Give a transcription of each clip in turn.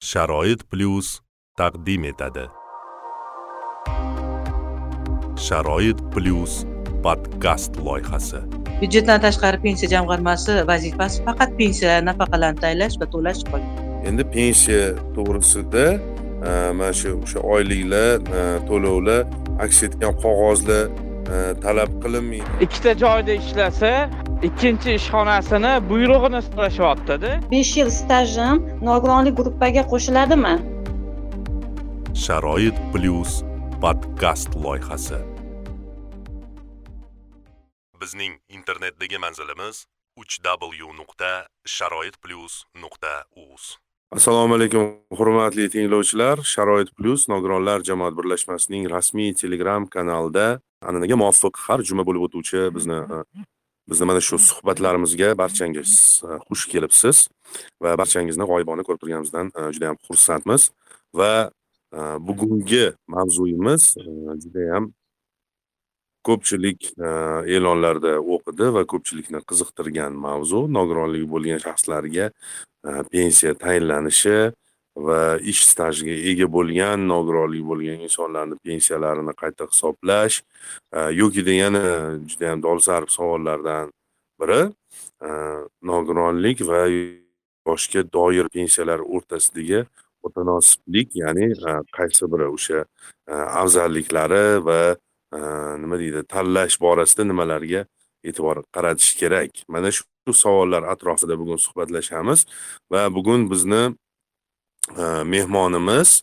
sharoit plyus taqdim etadi. Sharoit plyus podkast loyihasi. Byudjetdan tashqari pensiya jamg'armasi vazifasi faqat pensiya nafaqalarni tayinlash va to'lash qolgan endi pensiya to'g'risida e, mana shu o'sha oyliklar e, to'lovlar aks etgan qog'ozlar talab qilinmaydi. Ikkita joyda ishlasa ikkinchi ishxonasini buyrug'ini so'rashyaptida. Besh yil stajim nogironlik gruppaga qo'shiladimi? Sharoit plyus podkast loyihasi. Bizning internetdagi manzilimiz uch w nuqta sharoit plyus nuqta uz assalomu alaykum hurmatli tinglovchilar. Sharoit plyus nogironlar jamoat birlashmasining rasmiy telegram kanalida an'anaga muvofiq har juma bo'lib o'tuvchi bizni bizni mana shu suhbatlarimizga barchangiz e, xush kelibsiz va barchangizni g'oyibona ko'rib turganimizdan e, juda yam xursandmiz va e, bugungi mavzuyimiz judayam ko'pchilik e'lonlarda o'qidi va ko'pchilikni qiziqtirgan mavzu. Nogironligi bo'lgan shaxslarga pensiya tayinlanishi va ish stajiga ega bo'lgan nogironligi bo'lgan insonlarni pensiyalarini qayta hisoblash e, yokida yana judayam dolzarb savollardan biri e, nogironlik va yoshga doir pensiyalar o'rtasidagi mutanosiblik ya'ni e, qaysi biri o'sha afzalliklari va nima deydi tanlash borasida nimalarga e'tibor qaratish kerak? Mana shu savollar atrofida bugun suhbatlashamiz va bugun bizni mehmonimiz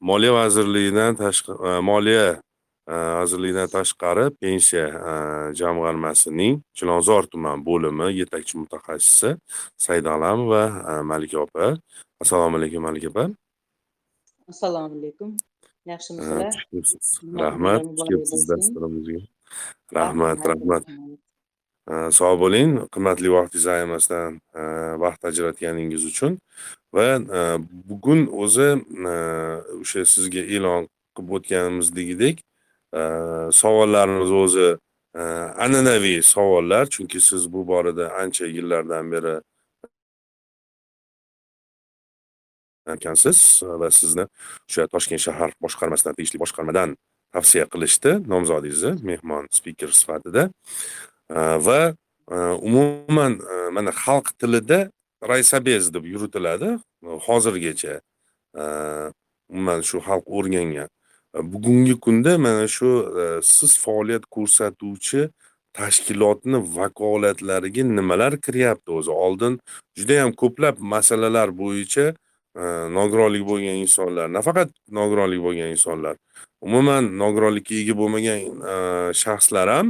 moliya vazirligidan tashqari moliya vazirligidan tashqari pensiya jamg'armasining chilonzor tuman bo'limi yetakchi mutaxassisi saidalamova malika opa. Assalomu alaykum malika opa. Assalomu alaykum. Yaxshimisizlar rahmat. Dasturimizga. Rahmat. rahmat sog' bo'ling qimmatli vaqtingizni ayamasdan vaqt ajratganingiz uchun va bugun o'zi o'sha sizga e'lon qilib o'tganimizdagidek savollarimiz o'zi an'anaviy savollar chunki siz bu borada ancha yillardan beri ekansiz va sizni o'sha toshkent shahar boshqarmasidan tegishli boshqarmadan tavsiya qilishdi nomzodingizni mehmon spiker sifatida va umuman mana xalq tilida raysabez deb yuritiladi hozirgacha umuman shu xalq o'rgangan bugungi kunda mana shu siz faoliyat ko'rsatuvchi tashkilotni vakolatlariga nimalar kiryapti o'zi oldin judayam ko'plab masalalar bo'yicha nogironlik bo'lgan insonlar nafaqat nogironlik bo'lgan insonlar umuman nogironlikka ega bo'lmagan shaxslar ham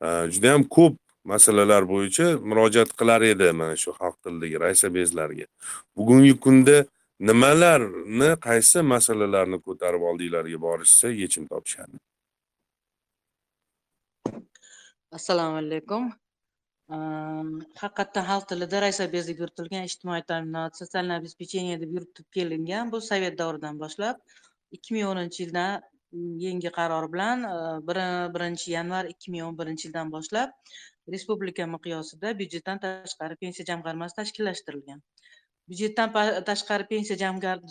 juda judayam ko'p masalalar bo'yicha murojaat qilar edi mana shu xalq tilidagi raysa bezlarga bugungi kunda nimalarni qaysi masalalarni ko'tarib oldinglarga borishsa yechim topishadi. Assalomu alaykum. Haqiqatdan xalq tilida raysa bezlik yuritilgan ijtimoiy ta'minot sotsiальное обеспечение deb yuritib kelingan bu sovet davridan boshlab ikki ming o'ninchi yildan Mm, yangi qaror bilan e, birinchi yanvar ikki ming o'n birinchi yildan boshlab respublika miqyosida byudjetdan tashqari pensiya jamg'armasi tashkillashtirilgan. Byudjetdan tashqari pensiya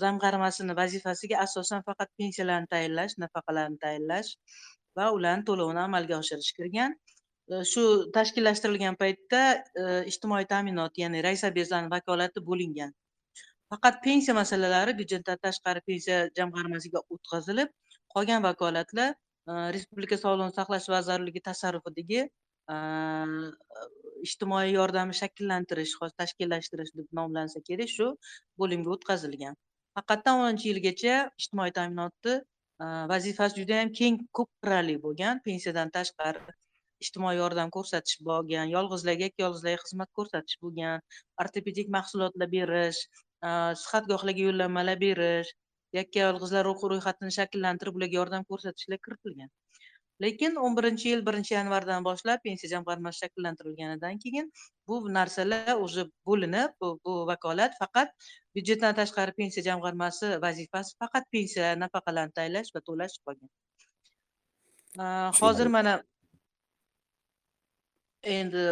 jamg'armasini vazifasiga asosan faqat pensiyalarni tayinlash nafaqalarni tayinlash va ularni to'lovini amalga oshirish kirgan. E, shu tashkillashtirilgan paytda e, ijtimoiy ta'minot ya'ni rais obezlarni vakolati bo'lingan. Faqat pensiya masalalari byudjetdan tashqari pensiya jamg'armasiga o'tkazilib qolgan vakolatlar e, respublika sog'liqni saqlash vazirligi tasarrufidagi e, ijtimoiy yordamni shakllantirish tashkillashtirish deb nomlansa kerak shu bo'limga o'tkazilgan. Faqatdan o'ninchi yilgacha ijtimoiy ta'minotni e, vazifasi judayam keng ko'p qirrali bo'lgan pensiyadan tashqari ijtimoiy yordam ko'rsatish bo'lgan yolg'izlarga yolg'izlarga xizmat ko'rsatish bo'lgan ortopedik mahsulotlar berish sihatgohlarga yo'llanmalar berish yakka yolg'izlar ro'yxatini shakllantirib ularga yordam ko'rsatishlar kiritilgan. Lekin o'n birinchi yil birinchi yanvardan boshlab pensiya jamg'armasi shakllantirilganidan keyin bu narsalar уже bo'linib bu, bu vakolat faqat byudjetdan tashqari pensiya jamg'armasi vazifasi faqat pensiya nafaqalarni tayinlash va to'lash qolgan. Hozir mana endi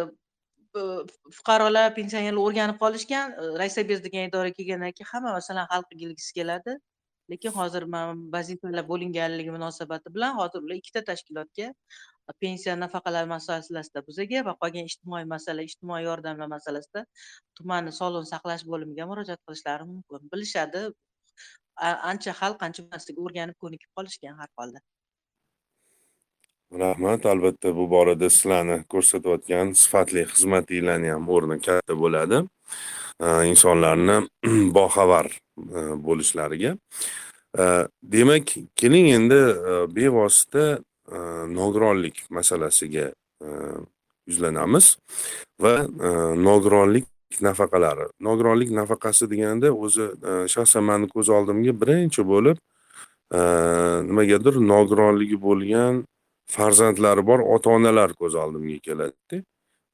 fuqarolar pensionerlar o'rganib qolishgan raysobez degan idoraga kelgandan keyin hamma masalan hal qilgisi keladi. Lekin hozir man vazifalar bo'linganligi munosabati bilan hozir ular ikkita tashkilotga pensiya nafaqalar masalasida bizaga va qolgan ijtimoiy masala ijtimoiy yordamlar masalasida tumanni sog'liqni saqlash bo'limiga murojaat qilishlari mumkin. Bilishadi ancha xalq ancha narsaga o'rganib ko'nikib qolishgan har holda. Rahmat. Albatta bu borada sizlarni ko'rsatayotgan sifatli xizmatinglarni ham o'rni katta bo'ladi. E, insonlarni boxabar e, bo'lishlariga. E, demak keling endi bevosita nogironlik masalasiga yuzlanamiz va nogironlik nafaqalari. Nogironlik nafaqasi deganda o'zi shaxsan mani ko'z oldimga birinchi bo'lib nimagadir nogironligi bo'lgan farzandlari bor ota onalar ko'z oldimga keladida.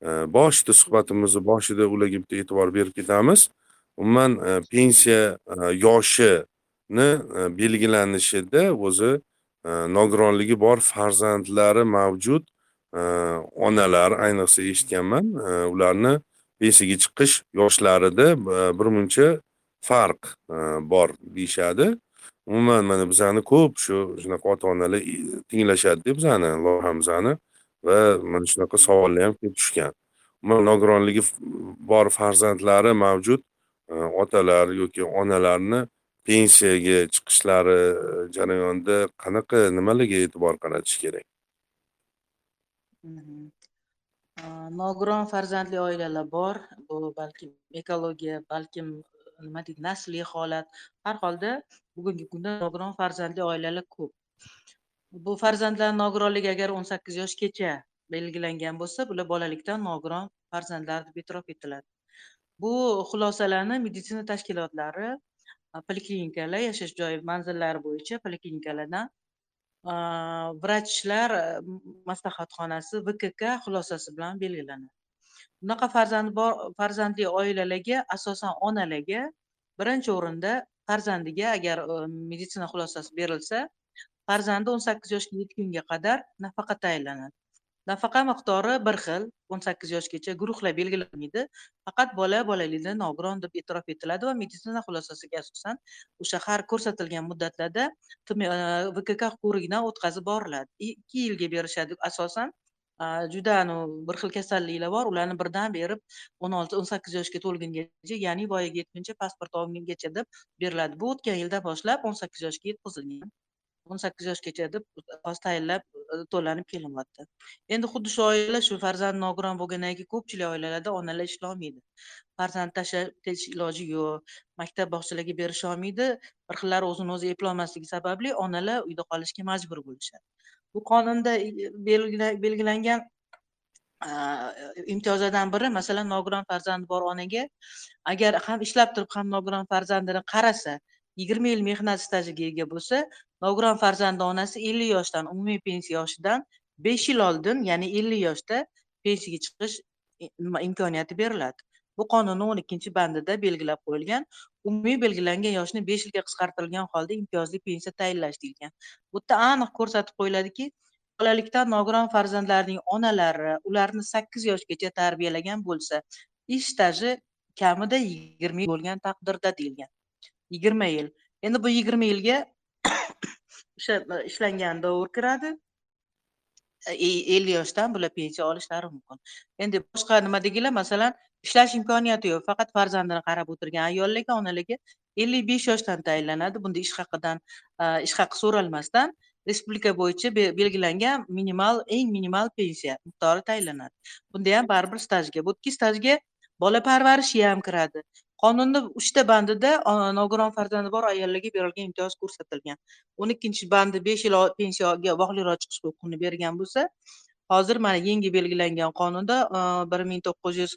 Boshida suhbatimizni boshida ularga bitta e'tibor berib ketamiz. Umuman e, pensiya e, yoshini e, belgilanishida o'zi nogironligi bor farzandlari mavjud onalar ayniqsa eshitganman ularni pensiyaga chiqish yoshlarida birmuncha farq bor deyishadi. Umuman mana bizani ko'p shu shunaqa ota onalar tinglashadida bizani loyihamizni va mana shunaqa savollar ham kelib tushgan. Umuman nogironligi bor farzandlari mavjud e, otalar yoki onalarni pensiyaga chiqishlari e, jarayonida qanaqa nimalarga e'tibor qaratish kerak? Mm-hmm. Nogiron farzandli oilalar bor. Bu balkim ekologiya balkim e, nima deydi nasliy holat. Har holda bugungi kunda nogiron farzandli oilalar ko'p. Bu farzandlar nogironligi agar o'n sakkiz yoshgacha belgilangan bo'lsa bular bolalikdan nogiron farzandlar deb e'tirof etiladi. Bu xulosalarni meditsina tashkilotlari poliklinikalar yashash joyi manzillari bo'yicha poliklinikalardan vrachlar maslahatxonasi vkk xulosasi bilan belgilanadi. Bunaqa farzandi bor farzandli oilalarga asosan onalarga birinchi o'rinda farzandiga agar e, meditsina xulosasi berilsa farzandi o'n sakkiz yoshga yetgunga qadar nafaqa tayinlanadi nafaqa miqdori bir xil o'n sakkiz yoshgacha guruhlar belgilanmaydi. Faqat bola bolalikda nogiron deb e'tirof etiladi va meditsina xulosasiga asosan o'sha har ko'rsatilgan muddatlarda e, vkk ko'rigidan o'tkazib boriladi. Ikki yilga berishadi. Asosan e, juda bir xil kasalliklar bor. Ularni birdan berib o'n olti o'n sakkiz yoshga to'lgungacha ya'ni voyaga yetguncha pasport olgungacha deb beriladi. Bu o'tgan yildan boshlab o'n sakkiz yoshga yetkazilgan. O'n sakkiz yoshgacha deb hozir tayinlab e, to'lanib kelinyapti endi xuddi shu oila shu farzand nogiron bo'lgandan keyin ko'pchilik oilalarda onalar ishlolmaydi. Farzand tashlab iloji yo'q maktab bog'chalarga berisholmaydi bir xillari o'zini o'zi eplolmasligi sababli onalar uyda qolishga majbur bo'lishadi. Bu qonunda e, belgilangan imtiyozlardan biri masalan nogiron farzandi bor onaga agar ham ishlab turib ham nogiron farzandini qarasa yigirma yil mehnat stajiga ega bo'lsa nogiron farzandi onasi ellik yoshdan umumiy pensiya yoshidan besh yil oldin ya'ni ellik yoshda pensiyaga chiqish imkoniyati beriladi. Bu qonunni o'n ikkinchi bandida belgilab qo'yilgan umumiy belgilangan yoshni besh yilga qisqartirilgan holda imtiyozli pensiya tayinlash deyilgan. Bu yerda aniq ko'rsatib qo'yiladiki bolalikdan nogiron farzandlarning onalari ularni sakkiz yoshgacha tarbiyalagan bo'lsa ish staji kamida yigirma yil bo'lgan taqdirda deyilgan. Yigirma yil. Endi bu yigirma yilga o'sha ishlangan davr kiradi. E, e ellik yoshdan bular pensiya olishlari mumkin. Endi boshqa nima masalan ishlash imkoniyati yo'q. Faqat farzandini qarab o'tirgan ayollarga onalarga ellik besh yoshdan tayinlanadi. Bunda ish haqidan e, ish haqi so'ralmasdan respublika bo'yicha belgilangan minimal eng minimal pensiya miqdori tayinlanadi. Bunda ham baribir stajga bu ikki stajga bola parvarishi ham kiradi. Qonunda uchta bandida nogiron farzandi bor ayollarga berilgan imtiyoz ko'rsatilgan. O'n ikkinchi bandi besh yil pensiyaga bog'liqroq chiqish huquqini bergan bo'lsa hozir mana yangi belgilangan qonunda bir ming to'qqiz yuz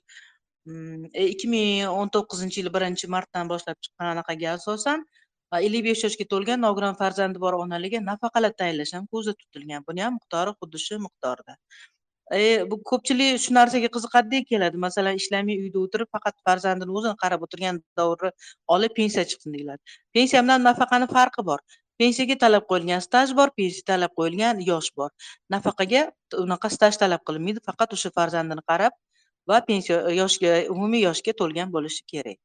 mm, e, ikki ming o'n to'qqizinchi yil birinchi martdan boshlab chiqqan anaqaga asosan ellik besh yoshga to'lgan nogiron farzandi bor onalarga nafaqalar tayinlash ham ko'zda tutilgan. Buni ham miqdori xuddi shu miqdorda e bu ko'pchilik shu narsaga qiziqadidek keladi. Masalan ishlamay uyda o'tirib faqat farzandini o'zini qarab o'tirgan davrni olib pensiya chiqsin deyiladi. Pensiya bilan nafaqani farqi bor. Pensiyaga talab qo'yilgan staj bor pensiya talab qo'yilgan yosh bor. Nafaqaga unaqa staj talab qilinmaydi faqat o'sha farzandini qarab va pensiya yoshga umumiy yoshga to'lgan bo'lishi kerak.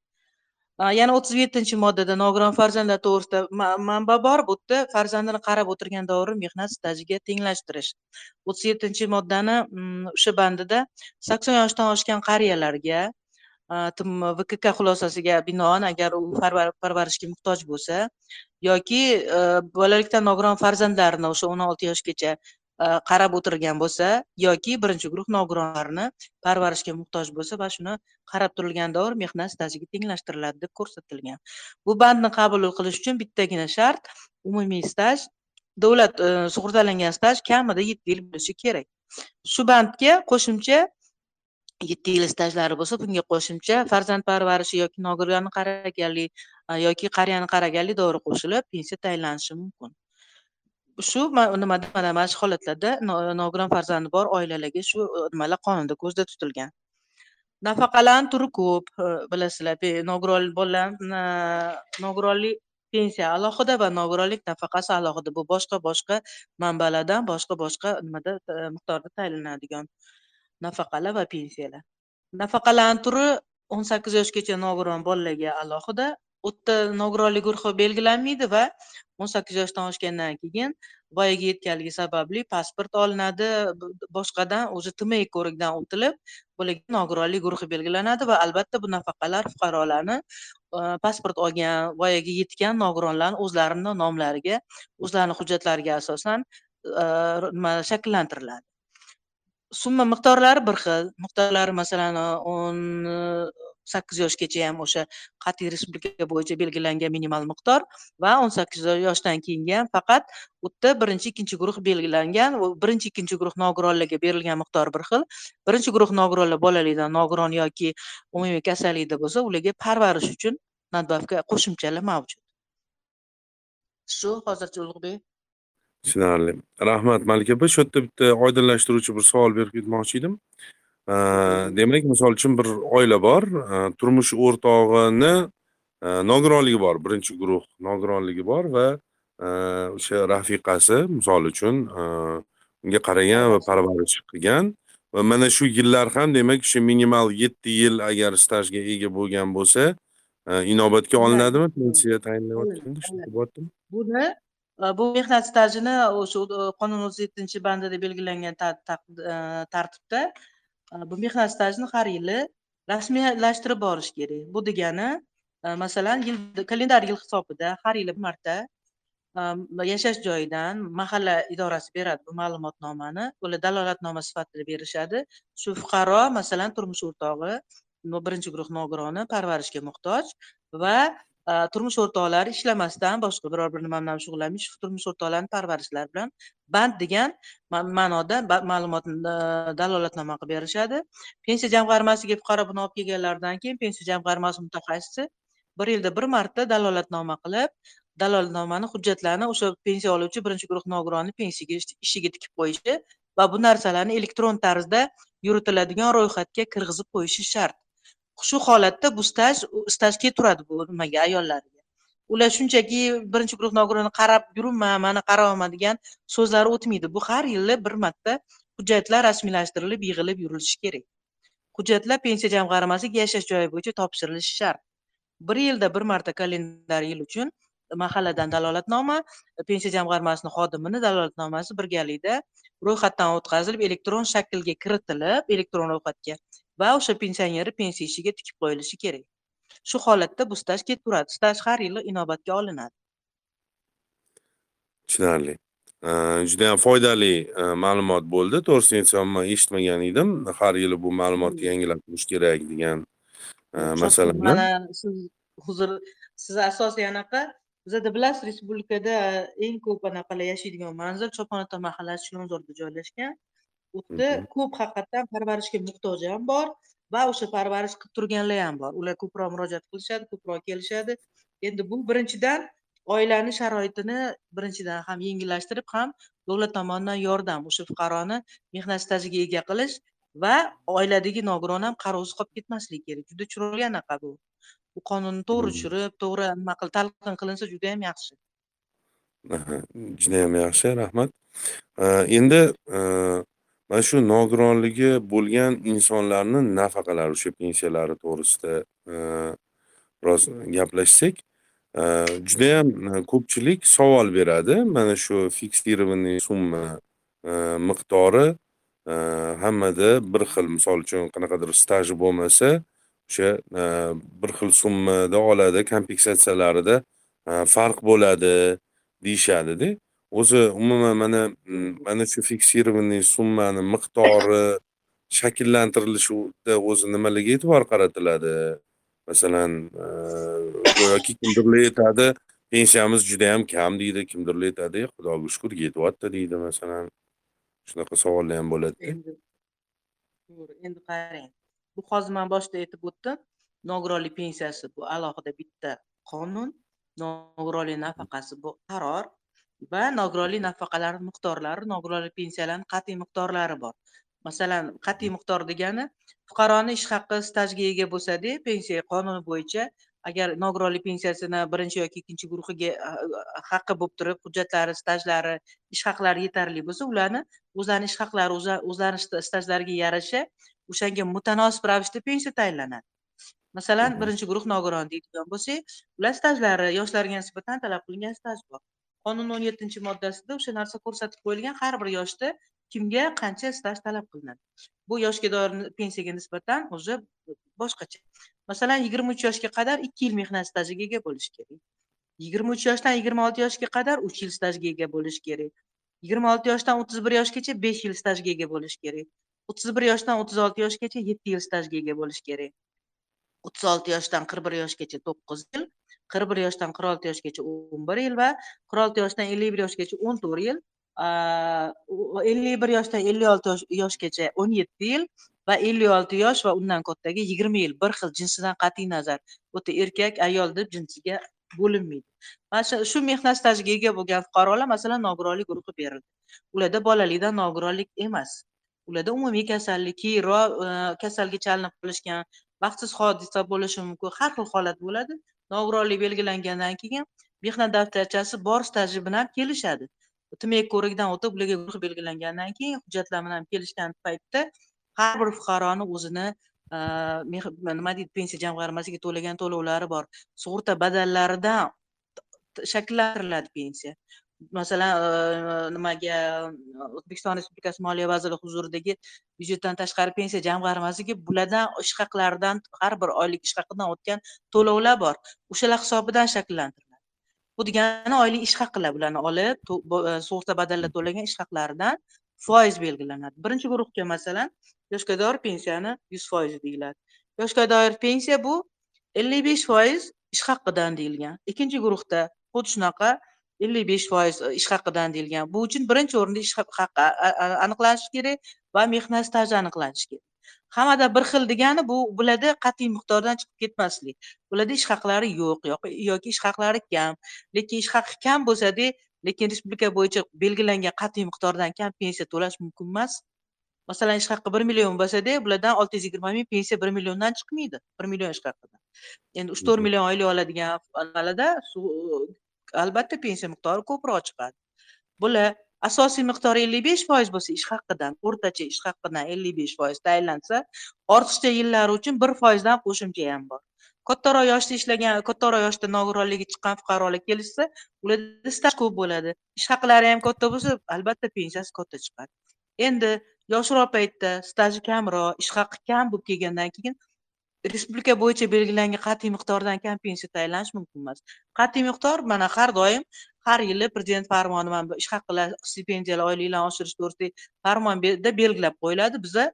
Yana o'ttiz yettinchi moddada nogiron farzandlar to'g'risida manba bor bu yerda farzandini qarab o'tirgan davri mehnat stajiga tenglashtirish. O'ttiz yettinchi moddani mm, o'sha bandida sakson yoshdan oshgan qariyalarga vkk xulosasiga binoan agar u parvarishga muhtoj bo'lsa yoki bolalikdan nogiron farzandlarini o'sha o'n olti yoshgacha E, qarab o'tirgan bo'lsa yoki birinchi guruh nogironlarni parvarishga muhtoj bo'lsa va shuni qarab turilgan davr mehnat stajiga tenglashtiriladi deb ko'rsatilgan. Bu bandni qabul qilish uchun bittagina shart umumiy staj davlat e, sug'urtalangan staj kamida yetti yil bo'lishi kerak. Shu bandga qo'shimcha yetti yil stajlari bo'lsa bunga qo'shimcha farzand parvarishi yoki nogironlarni qaraganlik e, yoki qariyani qaraganlik davri qo'shilib pensiya tayinlanishi mumkin. Shu nimada mana mana shu holatlarda nogiron farzandi bor oilalarga shu e, nimalar qonunda ko'zda tutilgan. Nafaqalarni turi ko'p e, bilasizlar nogiron bolalar nogironlik pensiya alohida va nogironlik nafaqasi alohida bu boshqa boshqa manbalardan boshqa boshqa nimada e, miqdorda tayinlanadigan nafaqalar va pensiyalar. Nafaqalarni turi o'n sakkiz yoshgacha nogiron bolalarga alohida u yerda nogironlik guruhi belgilanmaydi va o'n sakkiz yoshdan oshgandan keyin voyaga yetganligi sababli pasport olinadi. Boshqadan уже tmi ko'rikdan o'tilib bularga nogironlik guruhi belgilanadi va albatta bu nafaqalar fuqarolarni e, pasport olgan voyaga yetgan nogironlarni o'zlarini nomlariga o'zlarini hujjatlariga asosan e, nima shakllantiriladi. Summa miqdorlari bir xil. Miqdorlari masalan o'n sakkiz yoshgacha ham o'sha qat'iy respublika bo'yicha belgilangan minimal miqdor va o'n sakkiz yoshdan keyingi ham faqat u yerda birinchi ikkinchi guruh belgilangan birinchi ikkinchi guruh nogironlarga berilgan miqdor bir xil. Birinchi guruh nogironlar bolalikdan nogiron yoki umumiy kasallikda bo'lsa ularga parvarish uchun надбавка qo'shimchalar mavjud. Shu hozircha ulug'bek tushunarli. Rahmat malika opa shu yerda bitta oydinlashtiruvchi bir savol berib ketmoqchi edim. Demak misol uchun bir oila bor. Turmush o'rtog'ini nogironligi bor. Birinchi guruh nogironligi bor va o'sha rafiqasi misol uchun unga qaragan va parvarish qilgan. Va mana shu yillar ham demak o'sha minimal yetti yil agar stajga ega bo'lgan bo'lsa inobatga olinadimi? Pensiya bo'lyaptimi? Buni bu mehnat stajini o'sha qonun o'ttiz yettinchi bandida belgilangan tartibda Э, bu mehnat stajini har yili rasmiylashtirib borish kerak. Bu degani e, masalan yil kalendar yil hisobida har yili bir marta e, yashash joyidan mahalla idorasi beradi bu ma'lumotnomani. Ular dalolatnoma sifatida berishadi. Shu fuqaro masalan turmush o'rtog'i birinchi guruh nogironi parvarishga muhtoj va Э, turmush o'rtoqlari ishlamasdan boshqa biror bir nima bilan shug'ullanmish turmush o'rtoqlarini parvarishlar bilan band degan ma'noda ma'lumot e, dalolatnoma qilib berishadi. Pensiya jamg'armasiga fuqaro buni olib kelganlaridan keyin pensiya jamg'armasi mutaxassisi bir yilda bir marta dalolatnoma qilib dalolatnomani hujjatlarini o'sha pensiya oluvchi birinchi guruh nogironni pensiyaga ishiga tikib qo'yishi va bu narsalarni elektron tarzda yuritiladigan ro'yxatga kirgizib qo'yishi shart. Shu holatda bu staj stajga turadi bu nimaga ayollarga. Ular shunchaki birinchi guruh nogironini qarab yuribman mana qarayapman degan so'zlari o'tmaydi. Bu har yili bir marta hujjatlar rasmiylashtirilib yig'ilib yurilishi kerak. Hujjatlar pensiya jamg'armasiga yashash joyi bo'yicha topshirilishi shart. Bir yilda bir marta kalendar yil uchun mahalladan dalolatnoma pensiya jamg'armasini xodimini dalolatnomasi birgalikda ro'yxatdan o'tkazilib elektron shaklga kiritilib elektron ro'yxatga va o'sha pensioneri pensiya ishiga tikib qo'yilishi kerak. Shu holatda bu staj ketaveradi staj har yili inobatga olinadi. Tushunarli. Judayam foydali ma'lumot bo'ldi. To'g'risini aytsam man eshitmagan edim. Har yili bu ma'lumotni yangilab turish kerak degan masalani mana siz huzur siz asosan anaqa bizada bilasiz respublikada eng ko'p anaqalar yashaydigan manzil chopon ota mahallasi chilonzorda joylashgan u yerda ko'p haqiqatdan parvarishga muhtoj ham bor va o'sha parvarish qilib turganlar ham bor. Ular ko'proq murojaat qilishadi ko'proq kelishadi. Endi bu birinchidan oilani sharoitini birinchidan ham yengillashtirib ham davlat tomonidan yordam o'sha fuqaroni mehnat stajiga ega qilish va oiladagi nogiron ham qarovsiz qolib ketmasligi kerak. Juda chiroyli anaqa bu. Bu qonunni to'g'ri tushirib to'g'ri nima qilib talqin qilinsa judayam yaxshi. Judayam yaxshi rahmat. Endi mana shu nogironligi bo'lgan insonlarni nafaqalari o'sha pensiyalari to'g'risida e, biroz gaplashsak e, judayam e, ko'pchilik savol beradi. Mana shu fiksированный summa miqdori hammada bir xil. Misol uchun qanaqadir staji bo'lmasa o'sha bir xil summada oladi kompensatsiyalarida farq bo'ladi deyishadida. O'zi umuman mana mm, mana shu fiksированный summani miqdori shakllantirilishida o'zi nimalarga e'tibor qaratiladi. Masalan e, go'yoki kimdirlar aytadi pensiyamiz judayam kam deydi kimdirlar aytadi e, xudoga shukur yetyapti deydi masalan. Shunaqa savollar ham bo'ladi. Endi to'g'ri endi qarang. Bu hozir man boshida aytib o'tdim. Nogironlik pensiyasi bu alohida bitta qonun nogironlik nafaqasi bu qaror. Va nogironlik nafaqalari miqdorlari nogironlik pensiyalarini qat'iy miqdorlari bor. Masalan qat'iy miqdor degani fuqaroni ish haqi stajga ega bo'lsada pensiya qonuni bo'yicha agar nogironlik pensiyasini birinchi yoki ikkinchi guruhiga haqqi bo'lib turib hujjatlari stajlari ish haqlari yetarli bo'lsa ularni o'zlarini ish haqlari o'zlarini stajlariga yarasha o'shanga mutanosib ravishda pensiya tayinlanadi. Masalan birinchi guruh nogiron deydigan bo'lsak ular stajlari yoshlarga nisbatan talab qilingan staj bor qonun o'n yettinchi moddasida o'sha narsa ko'rsatib qo'yilgan har bir yoshda kimga qancha staj talab qilinadi? Bu yoshga doir pensiyaga nisbatan уже boshqacha. Masalan yigirma uch yoshga qadar ikki yil mehnat stajiga ega bo'lishi kerak. Yigirma uch yoshdan yigirma olti yoshga qadar uch yil stajga ega bo'lishi kerak. Yigirma olti yoshdan o'ttiz bir yoshgacha besh yil stajga ega bo'lishi kerak. O'ttiz bir yoshdan o'ttiz olti yoshgacha yetti yil stajga ega bo'lishi kerak. O'ttiz olti yoshdan qirq bir yoshgacha to'qqiz yil qirq bir yoshdan qirq olti yoshgacha o'n bir yil va qirq olti yoshdan ellik bir yoshgacha o'n to'rt yil ellik bir yoshdan ellik olti yoshgacha o'n yetti yil va ellik olti yosh va undan kattaga yigirma yil bir xil jinsidan qat'iy nazar. O'ta erkak ayol deb jinsiga bo'linmaydi. Mana shu shu mehnat stajiga ega bo'lgan fuqarolar masalan nogironlik guruhi berildi. Ularda bolalikdan nogironlik emas. Ularda umumiy kasallik keyinroq e, kasalga chalinib qolishgan baxtsiz hodisa bo'lishi mumkin har xil holat bo'ladi. Nogironlik belgilangandan keyin mehnat daftarchasi bor staji bilan kelishadi. Tmek ko'rigidan o'tib ularga guruh belgilangandan keyin hujjatlar bilan kelishgan paytda har bir fuqaroni o'zini e, nima deydi pensiya jamg'armasiga to'lagan to'lovlari bor. Sug'urta badallaridan shakllantiriladi pensiya. Masalan nimaga o'zbekiston respublikasi moliya vaziri huzuridagi byudjetdan tashqari pensiya jamg'armasiga bulardan ish haqlaridan har bir oylik ish haqidan o'tgan to'lovlar bor. O'shalar hisobidan shakllantiriladi. Bu degani oylik ish haqilar bularni olib sug'urta badallar to'lagan ish haqlaridan foiz belgilanadi. Birinchi guruhga masalan yoshga doir pensiyani yuz foizi deyiladi. Yoshga doir pensiya bu ellik besh foiz ish haqidan deyilgan. Ikkinchi guruhda xuddi shunaqa ellik besh foiz e, ish haqidan deyilgan. Bu uchun birinchi o'rinda ish haqi aniqlanishi kerak va mehnat staji aniqlanishi kerak. Hammada bir xil degani bu bularda qat'iy miqdordan chiqib ketmaslik. Bularda ish haqlari yo'q yoki ish haqlari kam. Lekin ish haqi kam bo'lsada lekin respublika bo'yicha belgilangan qat'iy miqdordan kam pensiya to'lash mumkin emas. Masalan ish haqqi bir million bo'lsada bulardan olti yuz yigirma ming pensiya bir milliondan chiqmaydi bir million ish haqidan. Endi uch to'rt million oylik oladigan nimalarda albatta pensiya miqdori ko'proq chiqadi. Bular asosiy miqdori ellik besh foiz bo'lsa ish haqidan o'rtacha ish haqidan ellik besh foiz tayinlansa ortiqcha yillari uchun bir foizdan qo'shimcha ham bor. Kattaroq yoshda ishlagan kattaroq yoshda nogironligi chiqqan fuqarolar kelishsa ularda staj ko'p bo'ladi. Ish haqlari ham katta bo'lsa albatta pensiyasi katta chiqadi. Endi yoshroq paytda staji kamroq ish haqi kam bo'lib kelgandan keyin respublika bo'yicha belgilangan qat'iy miqdordan kam pensiya tayinlanishi mumkin emas. Qat'iy miqdor mana har doim har yili prezident farmoni mana bu ish haqilar stipendiyalar oyliklarni oshirish to'g'risidagi farmonda belgilab qo'yiladi. Biza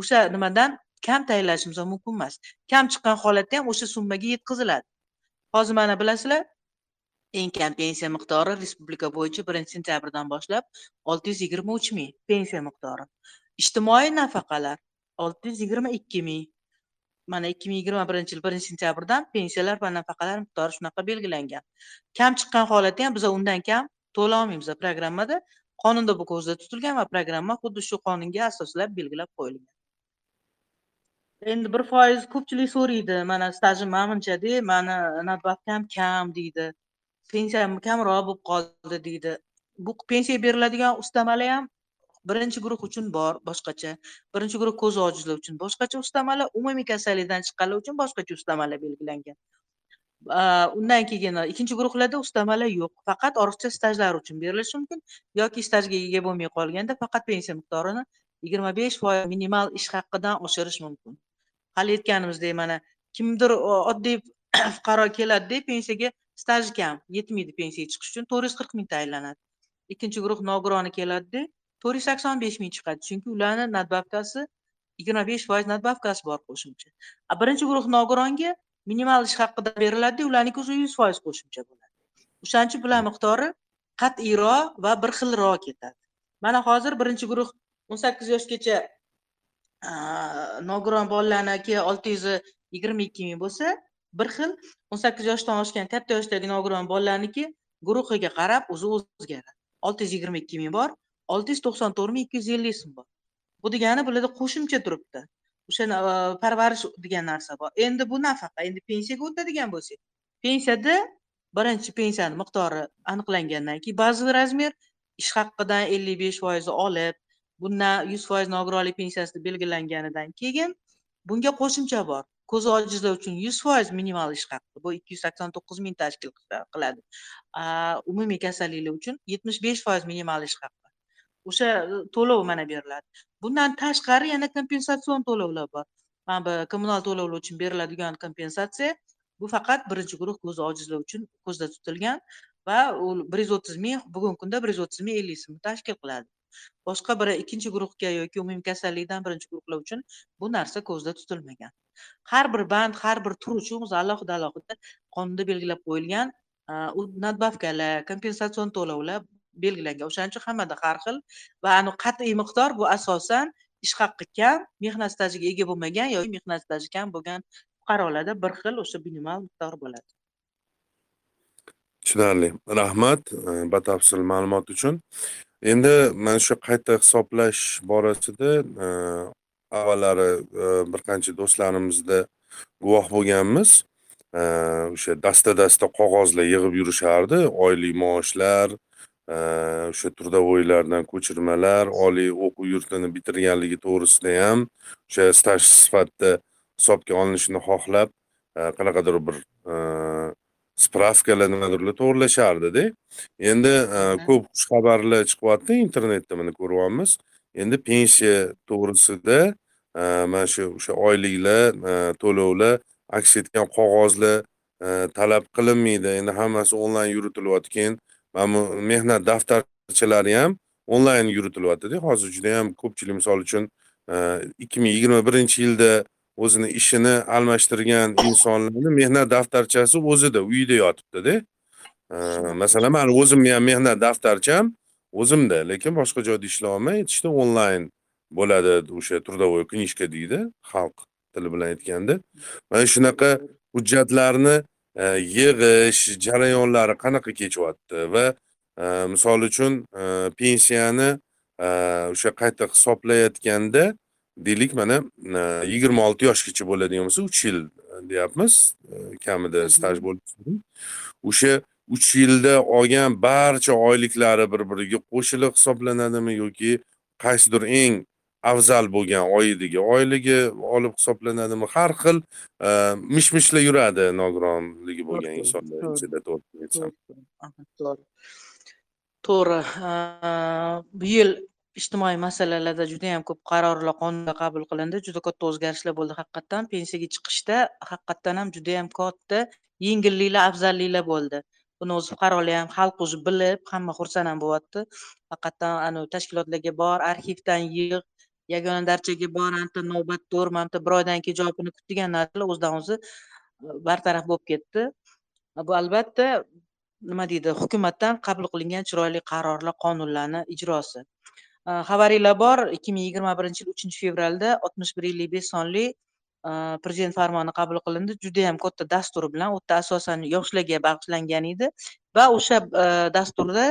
o'sha nimadan kam tayinlashimiz mumkin emas. Kam chiqqan holatda ham o'sha summaga yetkaziladi. Hozir mana bilasizlar eng kam pensiya miqdori respublika bo'yicha birinchi sentyabrdan boshlab olti yuz yigirma uch ming pensiya miqdori. Ijtimoiy nafaqalar olti yuz yigirma ikki ming mana ikki ming yigirma birinchi yil birinchi sentyabrdan pensiyalar va nafaqalar miqdori shunaqa belgilangan. Kam chiqqan holatda ham biz undan kam to'la olmaymiz programmada qonunda bu ko'zda tutilgan va programma xuddi shu qonunga asoslab belgilab qo'yilgan. Endi bir foiz ko'pchilik so'raydi mana stajim manimchada mani navbatim kam deydi pensiyam kamroq bo'lib qoldi deydi. Bu pensiya beriladigan ustamalar ham birinchi guruh uchun bor boshqacha. Birinchi guruh ko'z ojizlar uchun boshqacha ustamalar umumiy kasallikdan chiqqanlar uchun boshqacha ustamalar belgilangan. Undan keyin ikkinchi guruhlarda ustamalar yo'q. Faqat ortiqcha stajlar uchun berilishi mumkin yoki stajga ega bo'lmay qolganda faqat pensiya miqdorini yigirma besh foiz minimal ish haqidan oshirish mumkin. Hali aytganimizdek mana kimdir oddiy fuqaro keladida pensiyaga staji kam yetmaydi pensiyaga chiqish uchun to'rt yuz qirq mingta aylanadi. Ikkinchi guruh nogironi keladida to'rt yuz sakson besh ming chiqadi chunki ularni nadbavkasi yigirma besh foiz nadbavkasi bor qo'shimcha birinchi guruh nogironga minimal ish haqida beriladida ularniki уже yuz foiz qo'shimcha bo'ladi o'shaning uchun bular miqdori qat'iyroq va bir xilroq ketadi mana hozir birinchi guruh o'n sakkiz yoshgacha nogiron bolalarniki olti yuz yigirma ikki ming bo'lsa bir xil o'n sakkiz yoshdan oshgan katta yoshdagi nogiron bolalarniki guruhiga qarab o'zi o'zgaradi olti yuz yigirma ikki ming bor olti yuz to'qson to'rt ming ikki yuz ellik so'm bor. Bu degani bularda qo'shimcha turibdi. O'sha e, parvarish degan narsa bor. Endi bu nafaqa endi pensiyaga o'tadigan bo'lsak pensiyada birinchi pensiyani miqdori aniqlangandan keyin bazaviy razmer ish haqidan ellik besh foizni olib bundan yuz foiz nogironlik pensiyasi belgilanganidan keyin bunga qo'shimcha bor. Ko'zi ojizlar uchun yuz foiz minimal ish haqi. Bu ikki yuz sakson to'qqiz ming tashkil qiladi. Umumiy kasalliklar uchun yetmish besh foiz minimal ish haqi. O'sha to'lov mana beriladi. Bundan tashqari yana kompensatsion to'lovlar bor. Mana bu kommunal to'lovlar uchun beriladigan kompensatsiya bu faqat birinchi guruh ko'zi ojizlar uchun ko'zda tutilgan va u bir yuz o'ttiz ming bugungi kunda bir yuz o'ttiz ming ellik so'm tashkil qiladi. Boshqa bir ikkinchi guruhga yoki umumiy kasallikdan birinchi guruhlar uchun bu narsa ko'zda tutilmagan. Har bir band har bir tur uchun o'zi alohida alohida qonunda belgilab qo'yilgan u nadbavkalar kompensatsion to'lovlar belgilangan. O'shaning uchun hammada har xil va aniq qat'iy miqdor bu asosan ish haqqi kam mehnat stajiga ega bo'lmagan yoki mehnat staji kam bo'lgan fuqarolarda bir xil o'sha minimal miqdor bo'ladi. Tushunarli. Rahmat e, batafsil ma'lumot uchun. Endi mana shu qayta hisoblash borasida e, avvallari e, bir qancha do'stlarimizda guvoh bo'lganmiz. O'sha dasta dasta qog'ozlar yig'ib yurishardi oylik maoshlar o'sha trудовойlardan ko'chirmalar oliy o'quv yurtini bitirganligi to'g'risida ham o'sha staj sifatida hisobga olinishini xohlab qanaqadir bir spravkalar nimadirlar to'g'irlashardida endi ko'p xushxabarlar chiqyapti internetda mana ko'ryapmiz. Endi pensiya to'g'risida mana shu o'sha oyliklar to'lovlar aks etgan qog'ozlar talab qilinmaydi. Endi hammasi onlayn yuritilyapti keyin mehnat daftarchalari ham onlayn yuritilyaptida hozir juda yam ko'pchilik misol uchun e, ikki ming yigirma birinchi yilda o'zini ishini almashtirgan insonlarni mehnat daftarchasi o'zida uyida yotibdida e, masalan mani o'zimni ham mehnat daftarcham o'zimda lekin boshqa joyda ishlay olmay onlayn bo'ladi o'sha трудовой книжка deydi xalq tili bilan aytganda. Mana shunaqa hujjatlarni yig'ish jarayonlari qanaqa kechyapti va e, misol uchun e, pensiyani o'sha qayta hisoblayotganda deylik mana yigirma olti yoshgacha bo'ladigan bo'lsa uch yil deyapmiz. Kamida staj bo'lishi o'sha uch yilda olgan barcha oyliklari bir biriga qo'shilib hisoblanadimi yoki qaysidir eng afzal bo'lgan oyidiga oyligi olib hisoblanadimi? Har xil mish mishlar yuradi nogironligi bo'lgan insonlar ichida to'g'risini aytsam to'g'ri to'g'ri. Bu yil ijtimoiy masalalarda juda yam ko'p qarorlar qonunlar qabul qilindi. Juda katta o'zgarishlar bo'ldi haqiqatdan pensiyaga chiqishda haqiqatdan ham juda yam katta yengilliklar afzalliklar bo'ldi. Buni o'zi fuqarolar ham xalq o'zi bilib hamma xursand ham bo'lyapti. Haqiqatdan anavi tashkilotlarga bor arxivdan yig' yagona darchaga bor navbat tur mana bir oydan keyin javobini kutgan narsalar o'zidan o'zi e, bartaraf bo'lib ketdi. E, bu albatta nima deydi hukumatdan qabul qilingan chiroyli qarorlar qonunlarni ijrosi. E, xabaringlar bor ikki ming yigirma birinchi yil uchinchi fevralda oltmish bir ellik besh sonli prezident farmoni qabul qilindi. Judayam katta dastur bilan u yerda asosan yoshlarga bag'ishlangan edi va o'sha dasturda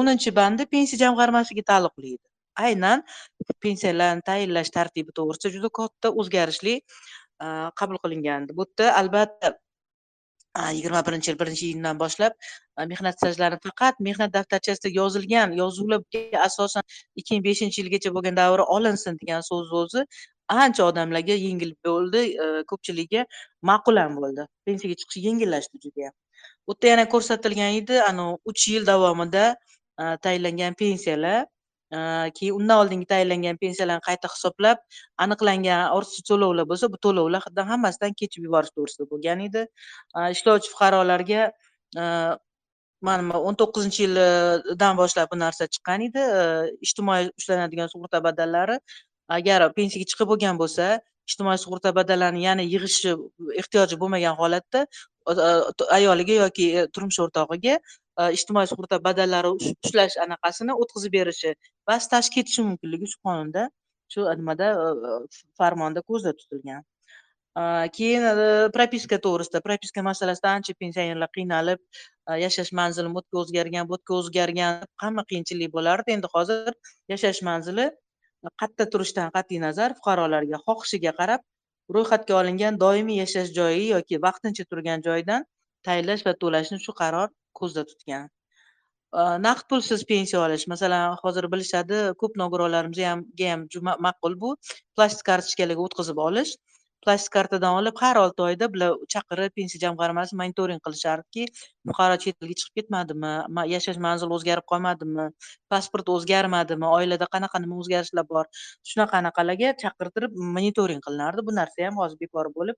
o'ninchi bandi pensiya jamg'armasiga taalluqli edi. Aynan pensiyalarni tayinlash tartibi to'g'risida juda katta o'zgarishli qabul qilingandi bu yerda albatta yigirma birinchi yil birinchi iyundan boshlab mehnat stajlari faqat mehnat daftarchasida yozilgan yozuvlarga asosan ikki ming beshinchi yilgacha bo'lgan davri olinsin degan so'zni o'zi ancha odamlarga yengil bo'ldi e, ko'pchiligiga ma'qul ham bo'ldi. Pensiyaga chiqish yengillashdi judayam. Bu yerda yana ko'rsatilgan edi anavi uch yil davomida tayinlangan pensiyalar. Keyin undan oldingi tayinlangan pensiyalarni qayta hisoblab aniqlangan ortiqcha to'lovlar bo'lsa bu to'lovlardan hammasidan kechib yuborish to'g'risida bo'lgan edi. Ishlovchi fuqarolarga mana o'n to'qqizinchi yildan boshlab bu narsa chiqqan edi. Ijtimoiy ushlanadigan sug'urta badallari agar pensiyaga chiqib bo'lgan bo'lsa ijtimoiy sug'urta badallarini yana yig'ishi ehtiyoji bo'lmagan holatda ayoliga yoki e, turmush o'rtog'iga E, ijtimoiy sug'urta badallari ushlash anaqasini o'tkazib berishi va staj ketishi mumkinligi shu qonunda shu nimada e, e, farmonda ko'zda tutilgan. Keyin propiska to'g'risida propiska masalasida ancha pensionerlar qiynalib yashash manzili otga o'zgargan butga o'zgargan hamma qiyinchilik bo'lardi. Endi hozir yashash manzili qayerda turishidan qat'iy nazar fuqarolarga xohishiga qarab ro'yxatga olingan doimiy yashash joyi yoki vaqtincha turgan joyidan tayinlash va to'lashni shu qaror ko'zda tutgan. Naqd pulsiz pensiya olish. Masalan hozir bilishadi ko'p nogironlarimizga ham ma'qul bu. Plastik kartochkalarga o'tkazib olish. Plastik kartadan olib har olti oyda bular chaqirib pensiya jamg'armasi monitoring qilishardiki fuqaro chet elga chiqib ketmadimi? Yashash manzili o'zgarib qolmadimi? Pasport o'zgarmadimi? Oilada qanaqa nima o'zgarishlar bor? Shunaqa anaqalarga chaqirtirib monitoring qilinardi. Bu narsa ham hozir bekor bo'lib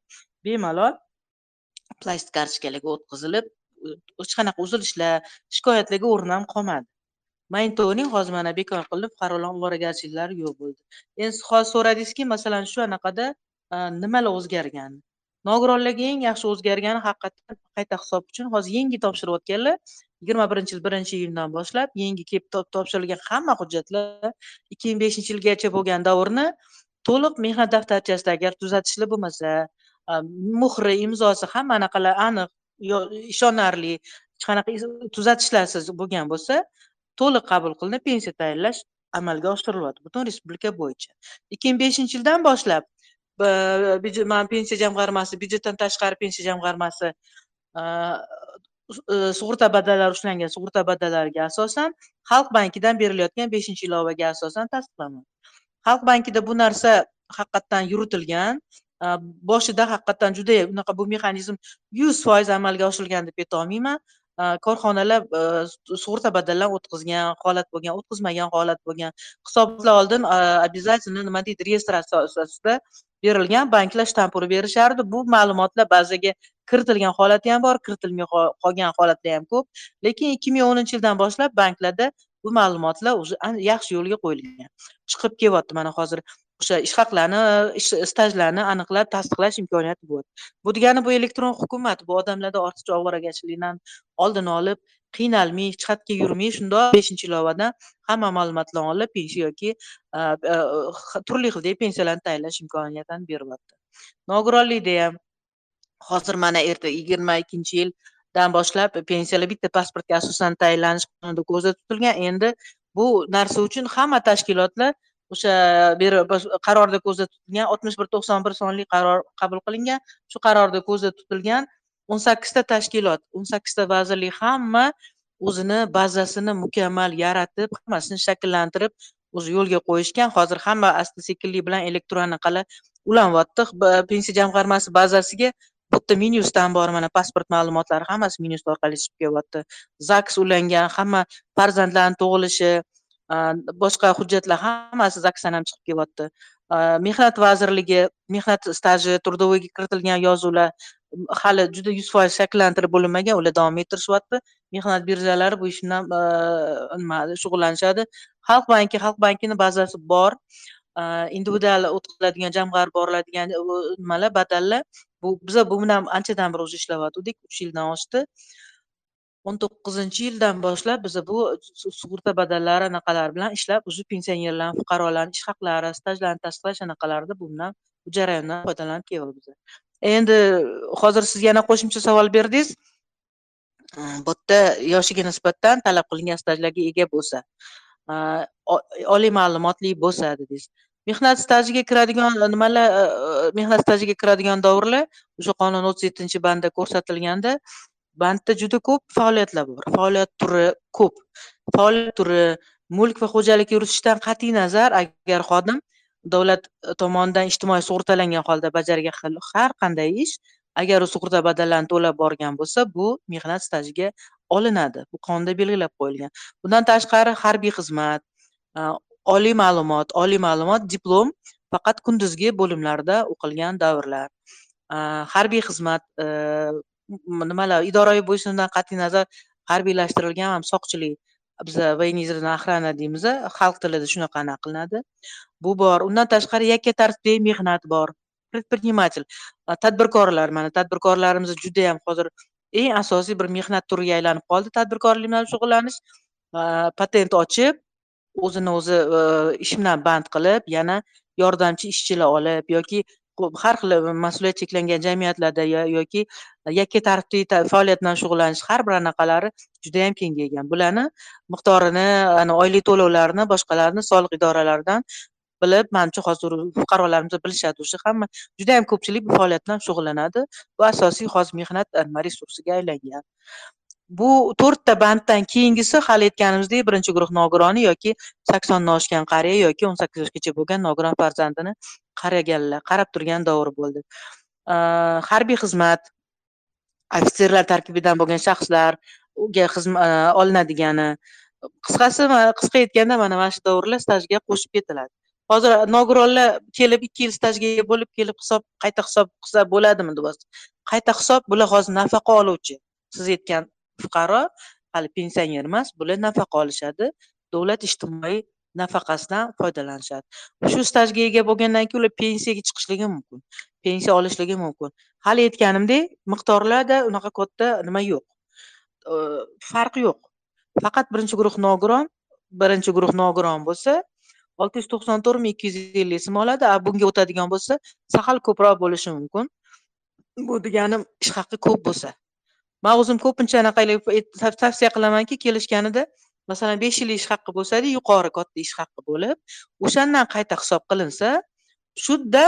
bemalol plastik kartochkalarga o'tkazilib hech qanaqa uzilishlar shikoyatlarga o'rin ham qolmadi. Monitoring hozir mana bekor qilinib fuqarolar ovoragarchiliklari yo'q bo'ldi. Endi siz hozir so'radingizki masalan shu anaqada e, nimalar o'zgargan nogironlarga eng yaxshi o'zgargani haqiqatdan qayta hisob uchun hozir yangi topshirayotganlar yigirma birinchi yil birinchi iyundan boshlab yangi kelib topshirilgan hamma hujjatlar ikki ming beshinchi yilgacha bo'lgan davrni to'liq mehnat daftarchasida agar tuzatishlar bo'lmasa e, muhri imzosi hamma anaqalar aniq ishonarli hech qanaqa tuzatishlarsiz bo'lgan bo'lsa to'liq qabul qilinib pensiya tayinlash amalga oshirilyapti. Butun respublika bo'yicha. ikki ming beshinchi yildan boshlab mana pensiya jamg'armasi byudjetdan tashqari pensiya jamg'armasi e, sug'urta badallari ushlangan sug'urta badallariga asosan xalq bankidan berilayotgan beshinchi ilovaga asosan tasdiqlanadi xalq bankida bu narsa haqiqatdan yuritilgan Э, boshida haqiqatdan juda unaqa bu mexanizm yuz foiz amalga oshirilgan deb aytolmayman э, korxonalar э, sug'urta badallarini o'tkazgan holat bo'lgan o'tkazmagan holat bo'lgan. Hisobotlar oldin обязательно nima deydi reyestr asosida berilgan banklar shtamp urib berishardi. Bu ma'lumotlar bazaga kiritilgan holati ham bor kiritilmay qolgan holatlar ham ko'p. Lekin ikki ming o'ninchi yildan boshlab banklarda bu ma'lumotlar уже yaxshi yo'lga qo'yilgan. Chiqib kelyapti mana hozir. O'sha ish haqlarini ish stajlarni aniqlab tasdiqlash imkoniyati bo'ladi bu degani bu elektron hukumat bu odamlarda ortiqcha ovoragarchilikdan oldini olib qiynalmay hech qayerga yurmay shundoq beshinchi ilovadan hamma ma'lumotlarni olib pensiya yoki turli xildagi pensiyalarni tayinlash imkoniyatini beryapti. Nogironlikda ham hozir mana erta yigirma ikkinchi yildan boshlab pensiyalar bitta pasportga asosan tayinlanish qonunda ko'zda tutilgan. Endi bu narsa uchun hamma tashkilotlar o'sha qarorda ko'zda tutilgan oltmish bir to'qson bir sonli qaror qabul qilingan. Shu qarorda ko'zda tutilgan o'n sakkizta tashkilot o'n sakkizta vazirlik hamma o'zini bazasini mukammal yaratib hammasini shakllantirib o'zi yo'lga qo'yishgan. Hozir hamma asta sekinlik bilan elektron anaqalar ulanyapti pensiya jamg'armasi bazasiga bu yerda minusdan bor mana pasport ma'lumotlari hammasi minus orqali chiqib kelyapti zaks ulangan hamma farzandlarni tug'ilishi boshqa hujjatlar hammasi zaksdan ham chiqib kelyapti mehnat vazirligi mehnat staji трудовойga kiritilgan yozuvlar hali juda yuz foiz shakllantirib bo'linmagan ular davom ettirishyapti mehnat birjalari bu ish bilan nima shug'ullanishadi xalq banki xalq bankini bazasi bor individual o'tkaziladigan jamg'arib boriladigan nimalar badallar bu biza bu bilan anchadan beri уже ishlayotgandik uch yildan oshdi o'n to'qqizinchi yildan boshlab biza bu sug'urta badallari anaqalari bilan ishlab уже pensionerlarni fuqarolarni ish haqlari stajlarni tasdiqlash anaqalarida bundan bu jarayondan foydalanib kelyapmiz endi hozir siz yana qo'shimcha savol berdingiz. Bu yerda yoshiga nisbatan talab qilingan stajlarga ega bo'lsa oliy ma'lumotli bo'lsa dedingiz. Mehnat stajiga kiradigan nimalar mehnat stajiga kiradigan davrlar? O'sha qonun o'ttiz yettinchi bandda ko'rsatilganda bandda juda ko'p faoliyatlar bor. Faoliyat turi ko'p. Faoliyat turi mulk va xo'jalik yuritishdan qat'iy nazar agar xodim davlat tomonidan ijtimoiy sug'urtalangan holda bajargan har qanday ish agar u sug'urta badalini to'lab borgan bo'lsa bu mehnat stajiga olinadi. Bu qonunda belgilab qo'yilgan. Bundan tashqari harbiy xizmat oliy ma'lumot oliy ma'lumot diplom faqat kunduzgi bo'limlarda o'qilgan davrlar. Harbiy xizmat e, nimalar idoraviy bo'ysunuvdan qat'iy nazar harbiylashtirilgan ham soqchilik biza военизированный охрана deymiz xalq tilida shunaqa anaqa qilinadi bu bor undan tashqari yakka tartibli mehnat bor предприниматель. Tadbirkorlar mana tadbirkorlarimiz judayam hozir eng asosiy bir mehnat turiga aylanib qoldi tadbirkorlik bilan shug'ullanish patent ochib o'zini o'zi ish bilan band qilib yana yordamchi ishchilar olib yoki har xil mas'uliyat cheklangan jamiyatlarda yoki yakka tartibli faoliyat bilan shug'ullanish har bir anaqalari juda yam kengaygan bularni miqdorini oylik to'lovlarini boshqalarni soliq idoralaridan bilib manimcha hozir fuqarolarimiz bilishadi o'sha hamma juda yam ko'pchilik bu faoliyat bilan shug'ullanadi. Bu asosiy hozir mehnat resursiga aylangan. Bu to'rtta banddan keyingisi hali aytganimizdek birinchi guruh nogironi yoki saksondan oshgan qariya yoki o'n sakkiz yoshgacha bo'lgan nogiron farzandini qaraganlar qarab turgan davr bo'ldi. Harbiy xizmat ofitserlar tarkibidan bo'lgan shaxslar xizmat e, olinadigani e, qisqasi qisqa aytganda mana mana shu davrlar stajga qo'shib ketiladi. Hozir nogironlar kelib ikki yil stajga ega bo'lib kelib hisob qayta hisob qilsa bo'ladimi deyapsiz qayta hisob bular hozir nafaqa oluvchi. Siz aytgan fuqaro hali pensioner emas bular nafaqa olishadi. Davlat ijtimoiy nafaqasidan foydalanishadi. Shu stajga ega bo'lgandan keyin ular pensiyaga chiqishligi mumkin. Pensiya olishligi mumkin. Hali aytganimdek miqdorlarda unaqa katta nima yo'q. Farq yo'q. Faqat birinchi guruh nogiron birinchi guruh nogiron bo'lsa olti yuz to'qson to'rtmi ikki yuz ellik so'm oladi a bunga o'tadigan bo'lsa sahal ko'proq bo'lishi mumkin. Bu deganim ish haqi ko'p bo'lsa. Man o'zim ko'pincha anaqa tavsiya qilamanki kelishganida masalan besh yil ish haqi bo'lsada yuqori katta ish haqi bo'lib o'shandan qayta hisob qilinsa shudda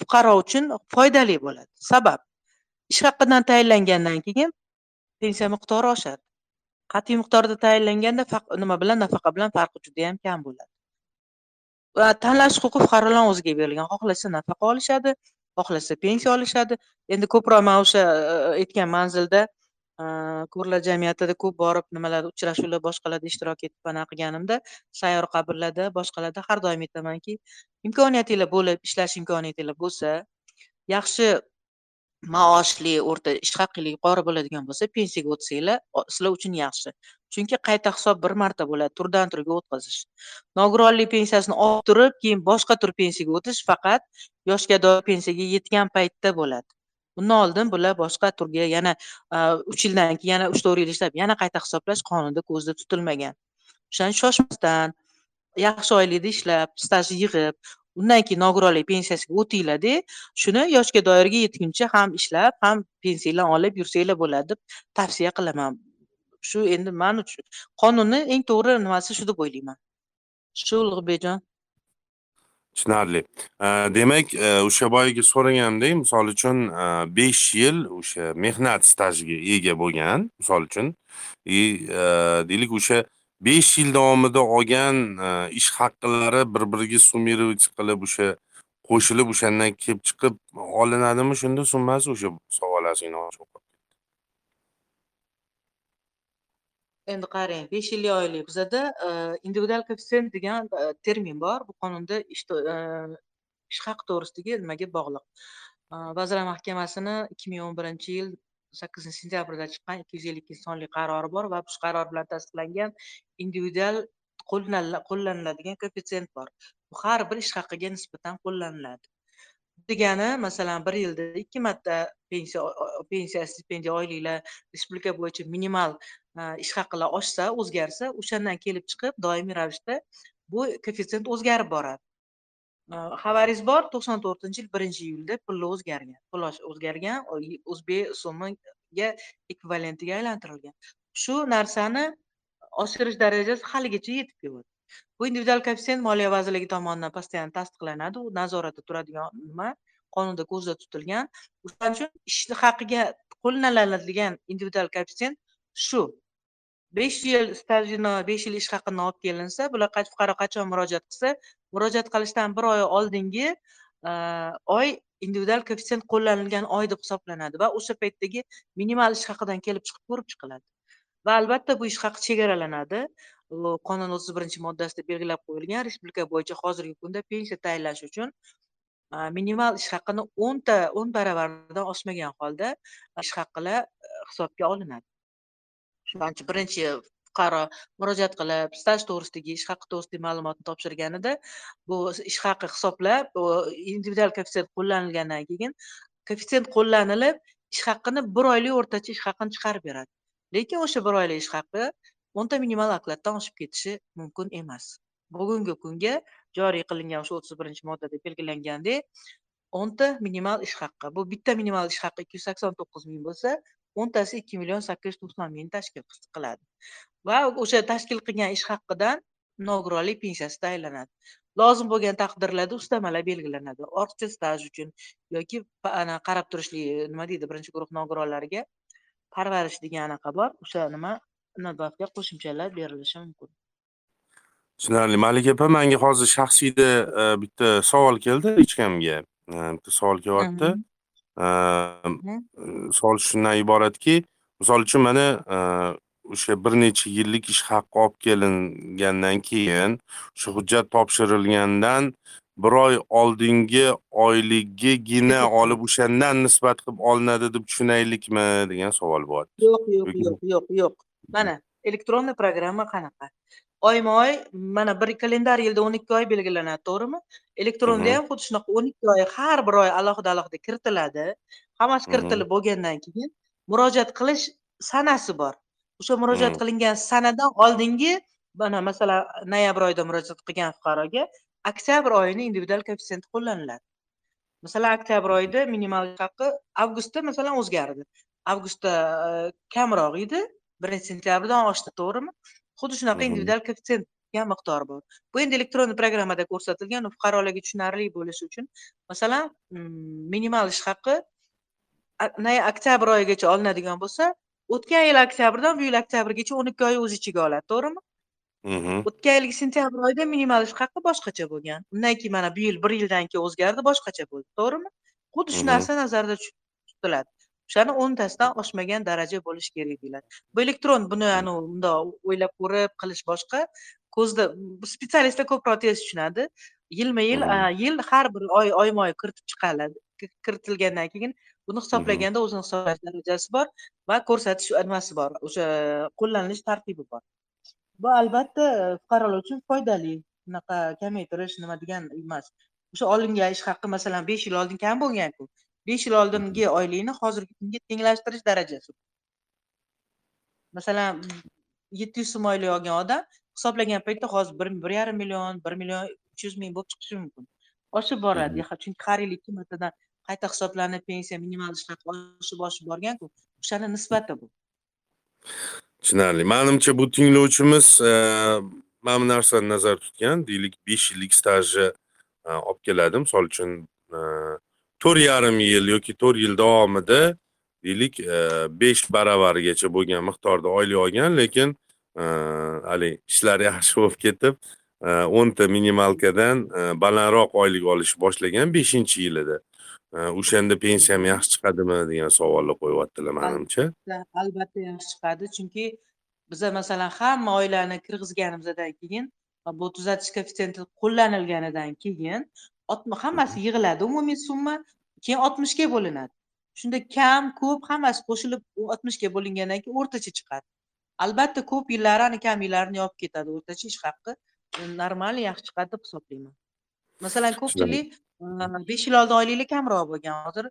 fuqaro uchun foydali bo'ladi. Sabab ish haqidan tayinlangandan keyin pensiya miqdori oshadi. Qat'iy miqdorda tayinlanganda nima bilan nafaqa bilan farqi judayam kam bo'ladi. Va tanlash huquqi fuqarolarni o'ziga berilgan xohlasa nafaqa olishadi xohlasa pensiya olishadi. Endi ko'proq man o'sha e, e, aytgan manzilda Э, ko'rlar jamiyatida ko'p borib nimalar uchrashuvlar boshqalarda ishtirok etib anaqa qilganimda sayyor qabrlarda boshqalarda har doim aytamanki imkoniyatinglar bo'lib ishlash imkoniyatinglar bo'lsa yaxshi maoshli o'rta ish haqinglar yuqori bo'ladigan bo'lsa pensiyaga o'tsanglar sizlar uchun yaxshi. Chunki qayta hisob bir marta bo'ladi turdan turga o'tkazish. Nogironlik pensiyasini olib turib keyin boshqa tur pensiyaga o'tish faqat yoshga doir pensiyaga yetgan paytda bo'ladi. Bundan oldin bular boshqa turga yana uch yildan keyin yana uch to'rt yil ishlab yana qayta hisoblash qonunda ko'zda tutilmagan. O'shani shoshmasdan yaxshi oylikda ishlab staj yig'ib undan keyin nogironlik pensiyasiga o'tinglarda shuni yoshga doirga yetguncha ham ishlab ham pensiyanglarni olib yursanglar bo'ladi deb tavsiya qilaman. Shu endi man uchun qonunni eng to'g'ri nimasi shu deb o'ylayman. Shu ulug'bekjon tushunarli demak o'sha e, boyagi so'ragandek, misol e, uchun besh yil o'sha mehnat stajiga ega bo'lgan misol uchun и e, deylik o'sha besh yil davomida olgan ish haqilari bir biriga sumмировать qilib o'sha qo'shilib o'shandan kelib chiqib olinadimi? Shunda summasi o'sha savolasini endi qarang besh yillik oylik bizada e, individual koeffitsient degan e, termin bor. Bu qonunda ish e, haqi to'g'risidagi nimaga bog'liq? Vazirlar mahkamasini ikki ming o'n birinchi yil sakkizinchi sentyabrda chiqqan ikki yuz ellik ikkinchi sonli qarori bor va shu qaror bilan tasdiqlangan individual qo'llaniladigan koeffitsient bor. Bu har bir ish haqiga nisbatan qo'llaniladi. Degani masalan bir yilda ikki marta pensiya pensiya stipendiya oyliklar respublika bo'yicha minimal ish haqilar oshsa o'zgarsa o'shandan kelib chiqib doimiy ravishda bu koeffitsient o'zgarib boradi. Xabaringiz bor to'qson to'rtinchi yil birinchi iyulda pullar o'zgargan. Pul o'zgargan o'zbek so'miga ekvivalentiga aylantirilgan. Shu narsani oshirish darajasi haligacha yetib kelyapti bu individual koeffitsient moliya vazirligi tomonidan постоянно tasdiqlanadi. U nazoratda turadigan nima? Qonunda ko'zda tutilgan. O'shaning uchun ishni haqiga qo'llaniladigan individual koeffitsient shu. Besh yil stajini besh yil ish haqini olib kelinsa bular fuqaro qachon murojaat qilsa murojaat qilishdan bir oy oldingi e, oy individual koeffitsient qo'llanilgan oy deb hisoblanadi va o'sha paytdagi minimal ish haqidan kelib chiqib ko'rib chiqiladi. Va albatta bu ish haqi chegaralanadi. Qonun o'ttiz birinchi moddasida belgilab qo'yilgan respublika bo'yicha hozirgi kunda pensiya tayinlash uchun e, minimal ish haqini o'nta o'n baravaridan oshmagan holda e, ish haqilar hisobga olinadi. Shuning uchun birinchi fuqaro murojaat qilib staj to'g'risidagi ish haqi to'g'risidagi ma'lumotni topshirganida bu ish haqi hisoblab individual koeffitsient qo'llanilgandan keyin koeffitsient qo'llanilib ish haqini bir oylik o'rtacha ish haqini chiqarib beradi. Lekin o'sha bir oylik ish haqi o'nta minimal okladdan oshib ketishi mumkin emas. Bugungi kunga joriy qilingan o'sha o'ttiz birinchi moddada belgilangandek o'nta minimal ish haqi bu bitta minimal ish haqi ikki yuz sakson to'qqiz ming bo'lsa o'ntasi ikki million sakkiz yuz to'qson ming tashkil qiladi. Va o'sha tashkil qilgan ish haqidan nogironlik pensiyasi tayinlanadi. Lozim bo'lgan taqdirlarda ustamalar belgilanadi. Ortiqcha staj uchun yoki ana qarab turishli nima deydi birinchi guruh nogironlariga parvarish degan anaqa bor. O'sha nima navbatga qo'shimchalar berilishi mumkin. Tushunarli. Malika opa manga hozir shaxsiyda e, bitta savol keldi ichkamga e, bitta savol kelyapti savol shundan iboratki misol uchun mana o'sha bir necha yillik ish haqqi olib kelingandan keyin o'sha hujjat topshirilgandan bir oy oldingi oyligigina olib o'shandan nisbat qilib olinadi deb tushunaylikmi degan savol bo'lyapti yo'q yo'q yo'q yo'q yo'q. Mana elektronniy programma qanaqa oyma oy mana bir kalendar yilda o'n ikki oy belgilanadi to'g'rimi? Elektronda ham xuddi shunaqa o'n ikki oy har bir oy alohida alohida kiritiladi. Hammasi kiritilib bo'lgandan keyin murojaat qilish sanasi bor. O'sha murojaat qilingan sanadan oldingi mana masalan noyabr oyida murojaat qilgan fuqaroga oktyabr oyini individual koeffitsient qo'llaniladi. Masalan oktyabr oyida minimal haqi avgustda masalan o'zgardi. Avgustda e, kamroq edi birinchi sentyabrdan oshdi to'g'rimi xuddi shunaqa individual koeffitsient degan miqdor bor. Bu endi elektron programmada ko'rsatilgan fuqarolarga tushunarli bo'lishi uchun. Masalan minimal ish haqi oktyabr oyigacha olinadigan bo'lsa o'tgan yil oktyabrdan bu yil oktyabrgacha o'n ikki oy o'z ichiga oladi to'g'rimi? O'tgan yilgi sentyabr oyida minimal ish haqi boshqacha bo'lgan. Undan keyin mana bu yil bir yildan keyin o'zgardi boshqacha bo'ldi to'g'rimi? Xuddi shu narsa nazarda tutiladi o'shani o'ntasidan oshmagan daraja bo'lishi kerak deyiladi. Bu elektron buni anavi bundoq o'ylab ko'rib qilish boshqa ko'zda spetsialistlar ko'proq tez tushunadi. Yilma yil yil har bir oy oyma oy kiritib chiqiladi kiritilgandan keyin buni hisoblaganda o'zini hisoblash darajasi bor va ko'rsatish nimasi bor o'sha qo'llanilish tartibi bor. Bu albatta fuqarolar uchun foydali. Bunaqa kamaytirish nima degan emas. O'sha olingan ish haqi masalan besh yil oldin kam bo'lganku besh yil oldingi oylikni hozirgi kunga tenglashtirish darajasi. Masalan yetti yuz so'm oylik olgan odam hisoblagan paytda hozir bir bir yarim million bir million uch yuz ming bo'lib chiqishi mumkin. Oshib boradi. Chunki har yili ikki martadan qayta hisoblanib pensiya minimal ish haqi oshib oshib borganku o'shani nisbati bu. Tushunarli. Manimcha bu tinglovchimiz e, mana bu narsani nazarda tutgan deylik besh yillik stajni e, olib keladi misol uchun e, to'rt yarim yil yoki to'rt yil davomida deylik e, besh baravarigacha bo'lgan miqdorda oylik olgan lekin e, haligi ishlar yaxshi bo'lib ketib e, o'nta minimalkadan balandroq oylik olishni boshlagan beshinchi yilida o'shanda pensiyam yaxshi chiqadimi degan savolni qo'yyaptilar manimcha. Albatta yaxshi chiqadi. Chunki biza masalan hamma oilani kirgizganimizdan keyin bu tuzatish koeffitsiyenti qo'llanilganidan keyin hammasi yig'iladi umumiy summa keyin oltmishga bo'linadi. Shunda kam ko'p hammasi qo'shilib oltmishga bo'lingandan keyin o'rtacha chiqadi. Albatta ko'p yillari ani kam yillarini yopib ketadi o'rtacha ish haqi normal yaxshi chiqadi deb hisoblayman. Masalan ko'pchilik besh yil oldin oyliklar kamroq bo'lgan. Hozir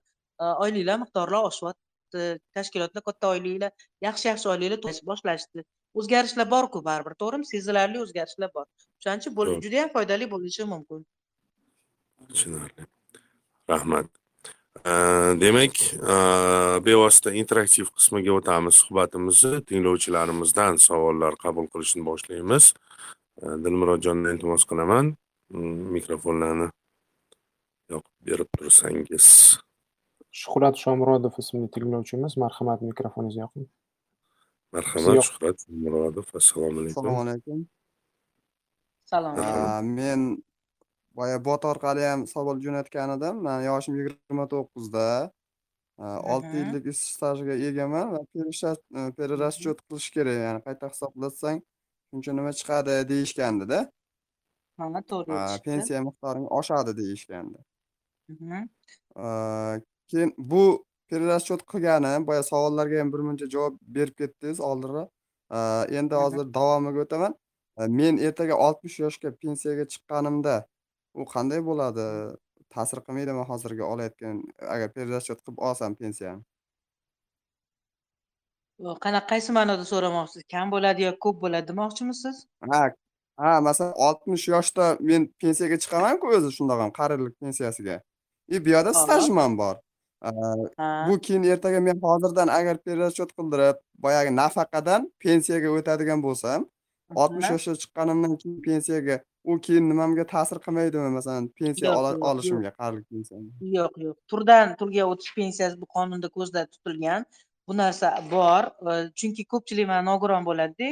oyliklar miqdorlar oshyapti. Tashkilotlar katta oyliklar yaxshi yaxshi oyliklar boshlashdi. O'zgarishlar borku baribir to'g'rimi? Sezilarli o'zgarishlar bor. O'shaning uchun judayam foydali bo'lishi mumkin tushunarli rahmat demak bevosita interaktiv qismiga o'tamiz suhbatimizni tinglovchilarimizdan savollar qabul qilishni boshlaymiz dilmurodjondan iltimos qilaman. Mikrofonlarni yoqib berib tursangiz. Shuhrat shomurodov ismli tinglovchimiz marhamat mikrofoningizni yoqing marhamat shuhrat murodov assalomu alaykum. Assalomu alaykum. Salom Aa, men boya bot orqali ham savol jo'natgan edim mani yoshim yigirma to'qqizda olti Mhm. yillik ish stajiga egaman va перерасчет перерасчет qilish kerak ya'ni qayta hisoblatsang shuncha nima chiqadi deyishgandida. Ha to'g'ri pensiya miqdoring oshadi deyishgandi. Aa, keyin bu перерасчет qilganim boya savollarga ham birmuncha javob berib ketdingiz oldinroq. Endi hozir davomiga o'taman. Men ertaga oltmish yoshga pensiyaga chiqqanimda u qanday bo'ladi? Ta'sir qilmaydimi hozirgi olayotgan? Agar перерасчет qilib olsam pensiyani qanaqa qaysi ma'noda so'ramoqchisiz kam bo'ladi yo ko'p bo'ladi demoqchimisiz? Ha ha masalan oltmish yoshda men pensiyaga chiqamanku o'zi shundoq ham qarilik pensiyasiga. И bu yoqda stajim ham bor. Bu keyin ertaga men hozirdan agar перерасчет qildirib boyagi nafaqadan pensiyaga o'tadigan bo'lsam oltmish yoshga chiqqanimdan keyin pensiyaga u keyin nimamga ta'sir qilmaydimi? Masalan pensiya olishimga qarilik pensiyamga yo'q yo'q. Turdan turga o'tish pensiyasi bu qonunda ko'zda tutilgan. Bu narsa bor. Chunki ko'pchilik mana nogiron bo'ladida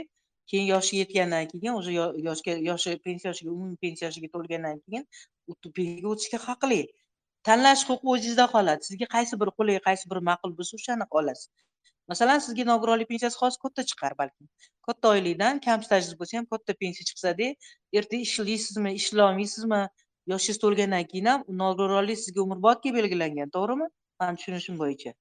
keyin yoshi yetgandan keyin уже yo- yoshga yoshi pensiya yoshiga umumiy pensiya yoshiga to'lgandan keyin pensiyaga o'tishga haqli. Tanlash huquqi o'zingizda qoladi. Sizga qaysi biri qulay qaysi biri ma'qul bo'lsa o'shani olasiz masalan sizga nogironlik pensiyasi hozir katta chiqar balkim. Katta oylikdan kam stajingiz bo'lsa ham katta pensiya chiqsada erta ishlaysizmi ishlolmaysizmi yoshingiz to'lgandan keyin ham nogironlik sizga umrbodga belgilangan to'g'rimi? Mani tushunishim bo'yicha.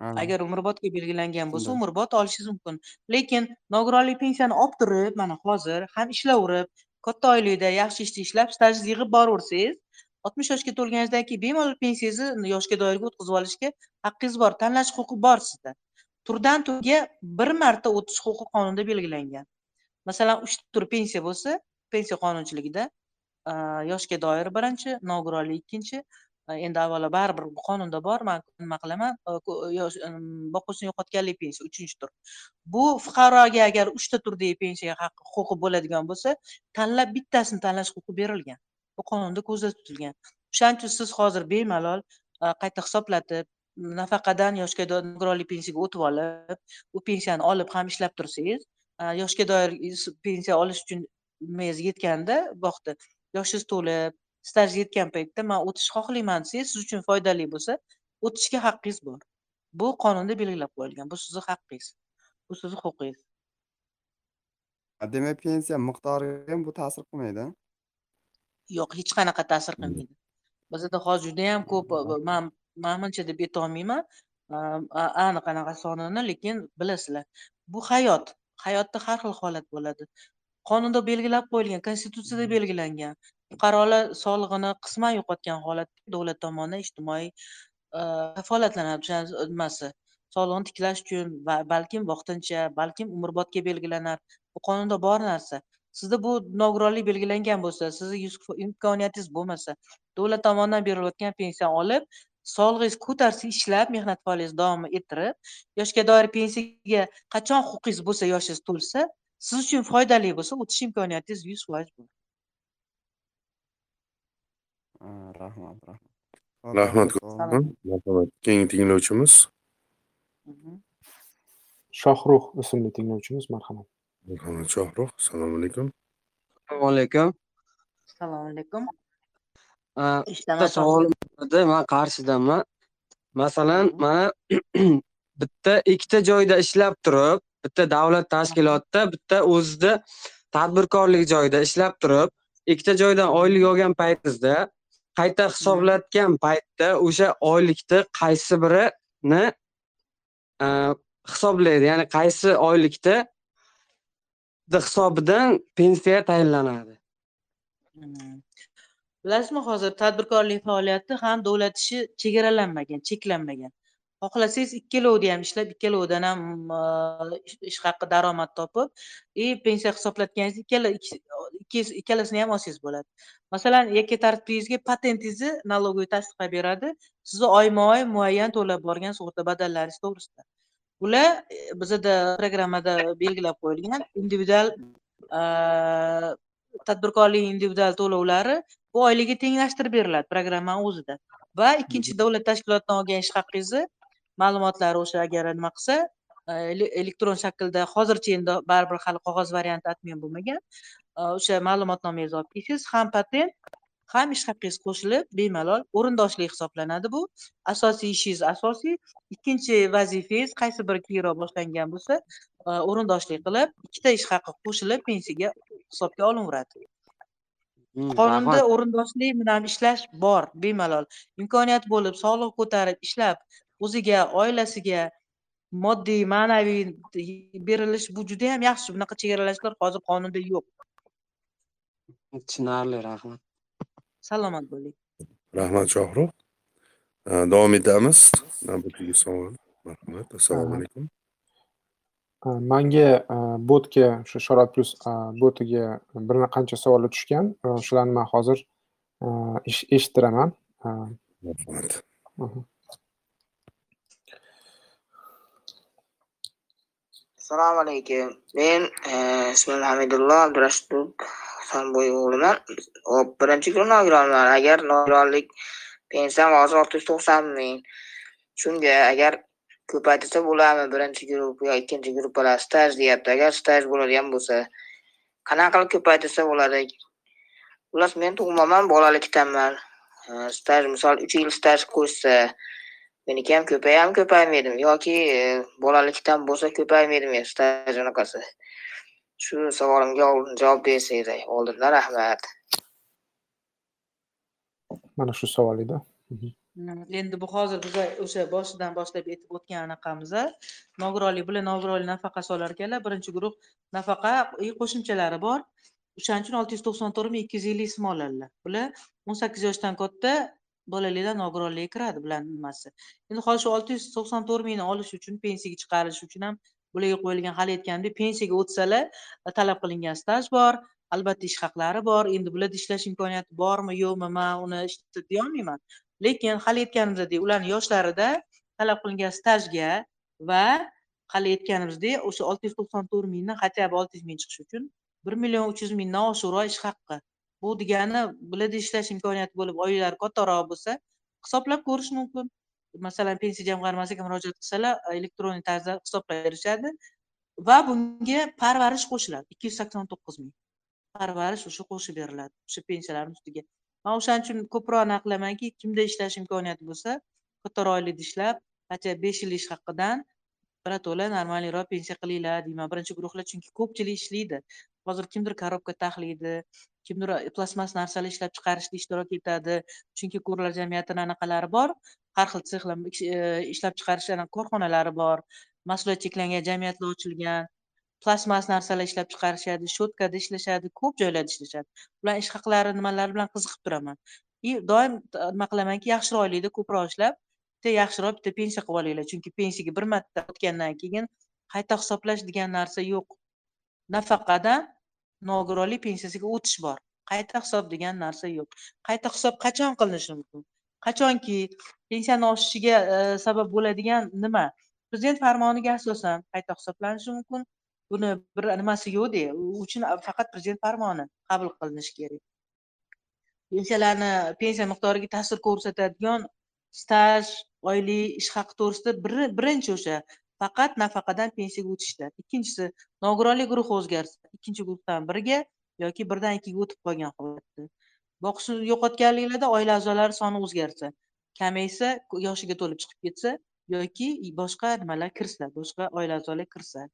Ha. agar umrbodga belgilangan bo'lsa umrbod olishingiz mumkin. Lekin nogironlik pensiyani olib turib mana hozir ham ishlayverib katta oylikda yaxshi ishda ishlab stajingizni yig'ib boraversangiz oltmish yoshga to'lganingizdan keyin bemalol pensiyangizni yoshga doirga o'tkazib olishga haqqingiz bor tanlash huquqi bor sizda turdan turga bir marta o'tish huquqi qonunda belgilangan. Masalan uchta tur pensiya bo'lsa pensiya qonunchiligida yoshga doir birinchi nogironlik ikkinchi endi avvalo baribir bu qonunda bor man nima qilaman yosh boquvchisini yo'qotganlik pensiya uchinchi tur. Bu fuqaroga agar uchta turdagi pensiya haqqi huquqi bo'ladigan bo'lsa tanlab bittasini tanlash huquqi berilgan. Bu qonunda ko'zda tutilgan. O'shaning uchun siz hozir bemalol qayta hisoblatib nafaqadan yoshga doir nogironlik pensiyaga o'tib olib u pensiyani olib ham ishlab tursangiz yoshga doir pensiya olish uchun nimangiz yetganda yoqda yoshingiz to'lib staj yetgan paytda man o'tish xohlayman desangiz siz uchun foydali bo'lsa o'tishga haqqingiz bor. Bu qonunda belgilab qo'yilgan bu sizni haqqingiz bu sizni huquqingiz. Demak pensiya miqdoriga ham bu ta'sir qilmaydi yo'q hech qanaqa ta'sir qilmaydi. Bizada hozir judayam ko'p man manimcha deb aytolmayman. Aniq anaqa sonini lekin bilasizlar bu hayot hayotda har xil holat bo'ladi. Qonunda belgilab qo'yilgan konstitutsiyada belgilangan fuqarolar soliqini qisman yo'qotgan holatda davlat tomonidan ijtimoiy kafolatlanadi nimasi soliqni tiklash uchun va balkim vaqtincha balkim umrbodga belgilanar. Bu qonunda bor narsa. Sizda bu nogironlik belgilangan bo'lsa sizni imkoniyatingiz bo'lmasa davlat tomonidan berilayotgan pensiyani olib sog'lig'ingiz ko'tarsa ishlab mehnat faoliyatingizni davom ettirib yoshga doir pensiyaga qachon huquqingiz bo'lsa yoshingiz to'lsa siz uchun foydali bo'lsa o'tish imkoniyatingiz yuz foiz bor rahmat rahmat. Marhamat keyingi tinglovchimiz? Mhm. shohruh ismli tinglovchimiz marhamat. Marhamat shohruh assalomu alaykum. Assalomu alaykum. Assalomu alaykum bitta savolim edi man qarshidanman masalan mana bitta ikkita joyda ishlab turib bitta davlat tashkilotida bitta o'zida tadbirkorlik joyida ishlab turib ikkita joydan oylik olgan paytingizda qayta hisoblatgan paytda o'sha oylikni qaysi birini a, hisoblaydi? Ya'ni qaysi oylikda hisobidan pensiya tayinlanadi. Bilasizmi hozir tadbirkorlik faoliyati ham davlat ishi chegaralanmagan cheklanmagan. Xohlasangiz ikkalovida ham ishlab ikkalovidan ham mm, ish haqqi haqi daromad topib и pensiya hisoblatganingizda ikkala ikkalasini ham olsangiz bo'ladi. Masalan yakka tartibingizga patentingizni налоговый tasdiqlab beradi sizni oyma oy muayyan to'lab borgan sug'urta badallaringiz to'g'risida. Bular e, bizada programmada belgilab qo'yilgan individual tadbirkorlik individual to'lovlari bu oylikka tenglashtirib beriladi programmani o'zida. Va ikkinchi davlat tashkilotidan olgan ish haqqingizni ma'lumotlari o'sha agar nima qilsa e, ele- elektron shaklda hozircha endi baribir hali qog'oz varianti atmen bo'lmagan e, o'sha ma'lumotnomangizni olib kelsangiz ham patent ham ish haqqingiz qo'shilib bemalol o'rindoshlik hisoblanadi bu. Asosiy ishingiz asosiy. Ikkinchi vazifangiz qaysi biri keyinroq boshlangan bo'lsa e, o'rindoshlik qilib ikkita ish haqqi qo'shilib pensiyaga hisobga olinaveradi Qonunda rahmat. o'rindoshlik bilan ishlash bor bemalol. Imkoniyat bo'lib soliq ko'tarib ishlab o'ziga oilasiga moddiy ma'naviy berilish bu juda yam yaxshi. Bunaqa chegaralashlar hozir qonunda yo'q. Tushunarli rahmat. Salomat bo'ling. Rahmat shohrux E, davom etamiz. Navbatdagi savol marhamat assalomu alaykum Manga botga shu Sharoit Plus a, botiga bir qancha savollar tushgan. A, Shularni man hozir eshittiraman. Mhm. assalomu alaykum men ismim hamidullo abdurashidov husanboy o'g'liman hop birinchi kun nogironman agar nogironlik pensiyam hozir olti yuz to'qson ming shunga agar ko'paytirsa bo'ladimi birinchi guruh yo ikkinchi gruppalar staj deyapti agar staj bo'ladigan bo'lsa qanaqa qilib ko'paytirsa bo'ladi xullas men tug'maman bolalikdanman staj misol uch yil staj qo'shsa meniki ham ko'payam ko'paymaydimi yoki bolalikdan bo'lsa ko'paymaydimi staj anaqasi shu savolimga javob bersangiz oldindan rahmat Mana shu savol edi. Endi bu hozir biza o'sha boshidan boshlab aytib o'tgan anaqamiz nogironlik bilan nogironlik nafaqasi olarkanlar birinchi guruh nafaqa qo'shimchalari bor. O'shaning uchun olti yuz to'qson to'rt ming ikki yuz ellik so'm oladilar bular o'n sakkiz yoshdan katta bolalikdan nogironlikka kiradi bularni nimasi. Endi hozir shu olti yuz to'qson to'rt mingni olish uchun pensiyaga chiqarish uchun ham bularga qo'yilgan hali aytganimdek pensiyaga o'tsalar e, talab qilingan staj bor albatta ish haqlari bor. Endi bularda ishlash imkoniyati bormi yo'qmi man uni eshitib deyolmayman lekin hali aytganimizdek ularni yoshlarida talab qilingan stajga va hali aytganimizdek o'sha olti yuz to'qson to'rt mingdan хотя бы olti yuz ming chiqishi uchun bir million uch yuz mingdan oshiqroq ish haqqi. Bu degani bularda ishlash imkoniyati bo'lib oylari kattaroq bo'lsa hisoblab ko'rish mumkin. Masalan pensiya jamg'armasiga murojaat qilsalar elektron tarzda hisoblab berishadi va bunga parvarish qo'shiladi. Ikki yuz sakson to'qqiz ming parvarish o'sha qo'shib beriladi o'sha pensiyalarni ustiga. Man o'shaning uchun ko'proq nima qilamanki kimda ishlash imkoniyati bo'lsa qator oylikda ishlab хотя besh yil ish haqidan birato'la normalniroq pensiya qilinglar deyman. Birinchi guruhlar chunki ko'pchilik ishlaydi. Hozir kimdir korobka taxlaydi kimdir plastmas narsalar ishlab chiqarishda ishtirok etadi. Chunki ko'rlar jamiyatini anaqalari bor har xil sexlar e, ishlab chiqarish korxonalari bor. Mas'uliyat cheklangan jamiyatlar ochilgan. Plastmas narsalar ishlab chiqarishadi shotkada ishlashadi ko'p joylarda ishlashadi. Ular ish haqlari nimalari bilan qiziqib turaman. И doim nima qilamanki yaxshiroq oylikda ko'proq ishlab bitta yaxshiroq bitta pensiya qilib olinglar. Chunki pensiyaga bir marta o'tgandan keyin qayta hisoblash degan narsa yo'q. Nafaqadan nogironlik pensiyasiga o'tish bor. Qayta hisob degan narsa yo'q. Qayta hisob qachon qilinishi mumkin? Qachonki pensiyani oshishiga e, sabab bo'ladigan nima? Prezident farmoniga asosan qayta hisoblanishi mumkin. Buni bir nimasi yo'qda u uchun faqat prezident farmoni qabul qilinishi kerak. Pensiyalarni pensiya miqdoriga ta'sir ko'rsatadigan staj oylik ish haqi to'g'risida birinchi o'sha. Faqat nafaqadan pensiyaga o'tishda. Ikkinchisi nogironlik guruhi o'zgarsa ikkinchi guruhdan biriga yoki birdan ikkiga o'tib qolgan holatda. Boqishni yo'qotganliklarda oila a'zolari soni o'zgarsa kamaysa yoshiga to'lib chiqib ketsa yoki boshqa nimalar kirsa boshqa oila a'zolar kirsa.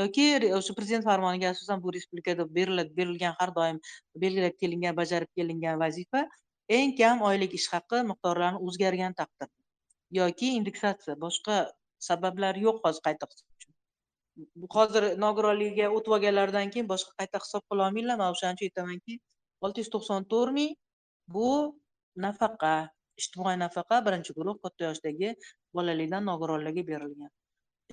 Yoki o'sha prezident farmoniga asosan bu respublikada beriladi berilgan har doim belgilab kelingan bajarib kelingan vazifa eng kam oylik ish haqi miqdorlari o'zgargan taqdirda yoki indeksatsiya. Boshqa sabablar yo'q hozir qayta hisob uchun. Bu hozir nogironligiga o'tib olganlaridan keyin boshqa qayta hisob qila olmanglar man o'shaning uchun aytamanki olti yuz to'qson to'rt ming bu nafaqa ijtimoiy nafaqa birinchi guruh katta yoshdagi bolalikdan nogironlarga berilgan.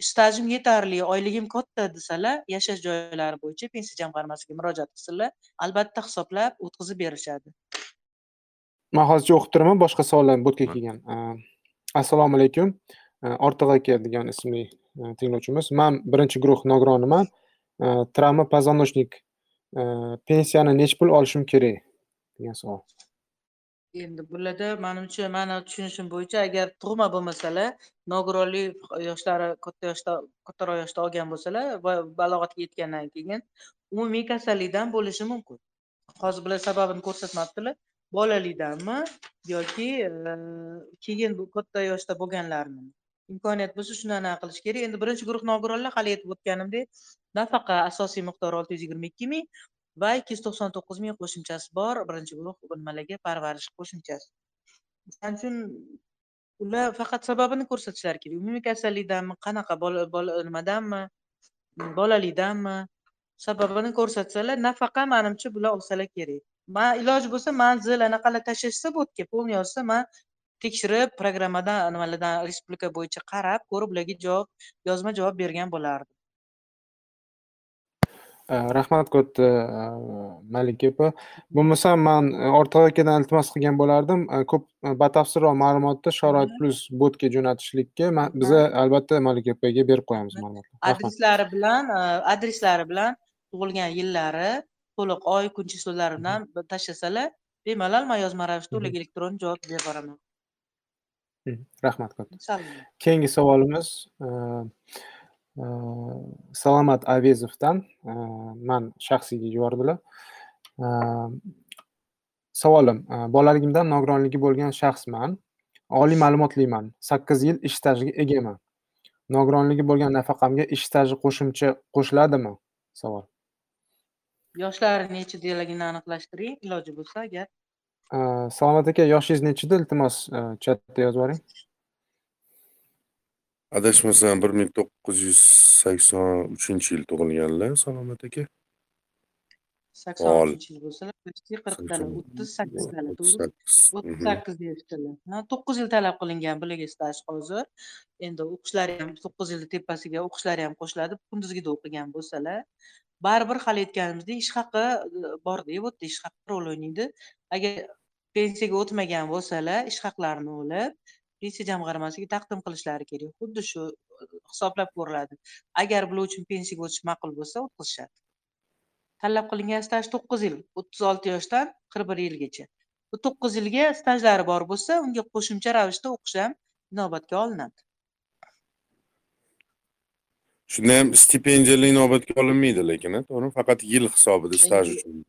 Stajim yetarli oyligim katta desalar yashash joylari bo'yicha pensiya jamg'armasiga murojaat qilsinlar albatta hisoblab o'tkazib berishadi Man hozircha o'qib turaman boshqa savollar botga kelgan. Assalomu alaykum. Ortiq aka degan ismli tinglovchimiz. Man birinchi guruh nogironiman. Travma позвоночник pensiyani nechi pul olishim kerak degan savol endi bularda manimcha mani tushunishim bo'yicha agar tug'ma bo'lmasalar nogironlik yoshlari katta yoshda kattaroq yoshda olgan bo'lsalar va balog'atga yetgandan keyin umumiy kasallikdan bo'lishi mumkin. Hozir bular sababini ko'rsatmabdilar. Bolalikdanmi yoki keyin bu katta yoshda bo'lganlarmi? Imkoniyat bo'lsa shuni anaqa qilish kerak. Endi birinchi guruh nogironlar hali aytib o'tganimdek nafaqa asosiy miqdori olti yuz yigirma ikki ming va ikki yuz to'qson to'qqiz ming qo'shimchasi bor birinchi guruh nimalarga parvarish qo'shimchasi. O'shaning uchun ular faqat sababini ko'rsatishlari kerak umumiy kasallikdanmi qanaqa bola nimadanmi bolalikdanmi sababini ko'rsatsalar nafaqa manimcha bular olsalar kerak. Man iloji bo'lsa manzil anaqalar tashlashsa bo'ldi polni yozsa man tekshirib programmadan nimalardan respublika bo'yicha qarab ko'rib ularga javob yozma javob bergan bo'lardim. Rahmat katta malika opa bo'lmasa man ortiq akadan iltimos qilgan bo'lardim. E, ko'p e, batafsilroq ma'lumotni sharoit plyus botga jo'natishlikka biza albatta malika opaga berib qo'yamiz ma'lumotni. Adreslari bilan adreslari bilan tug'ilgan yillari to'liq oy kun chislolari bilan tashlasalar bemalol man yozma ravishda ularga elektron javob berib boraman. Rahmat katta keyingi savolimiz salomat avezovdan man shaxsiyga yubordilar. E, savolim e, bolaligimdan nogironligi bo'lgan shaxsman oliy ma'lumotliman sakkiz yil ish stajiga egaman. Nogironligi bo'lgan nafaqamga ish staji qo'shimcha qo'shiladimi? Savol. Yoshlari nechi deligini aniqlashtiring iloji bo'lsa agar salomat aka yoshingiz nechida iltimos chatda yozib yuboring adashmasam bir ming to'qqiz yuz sakson uchinchi yil tug'ilganlar salomat aka sakson Ol. yil bo'lsalar почти qirqdalar o'ttiz sakkizdalar o'ttiz to'g'rimi sakkiz. o'ttiz Mhm. sakkiz yoshdalar ha to'qqiz yil talab qilingan bularga staj hozir. Endi o'qishlari ham to'qqiz yilni tepasiga o'qishlari ham qo'shiladi kunduzgida o'qigan bo'lsalar. Baribir hali aytganimizdek ish haqi e, borda bu yerda ish haqi rol o'ynaydi. Agar pensiyaga o'tmagan bo'lsalar ish haqlarini olib pensiya jamg'armasiga taqdim qilishlari kerak. Xuddi shu e, hisoblab ko'riladi. Agar bular uchun pensiyaga o'tish ma'qul bo'lsa o'tkazishadi. Talab qilingan staj to'qqiz yil o'ttiz olti yoshdan qirq bir yilgacha. Bu to'qqiz yilga stajlari bor bo'lsa unga qo'shimcha ravishda o'qish ham inobatga olinadi. Shunda ham stipendiyalar inobatga olinmaydi lekin to'g'rimi? Faqat yil hisobida staj uchun.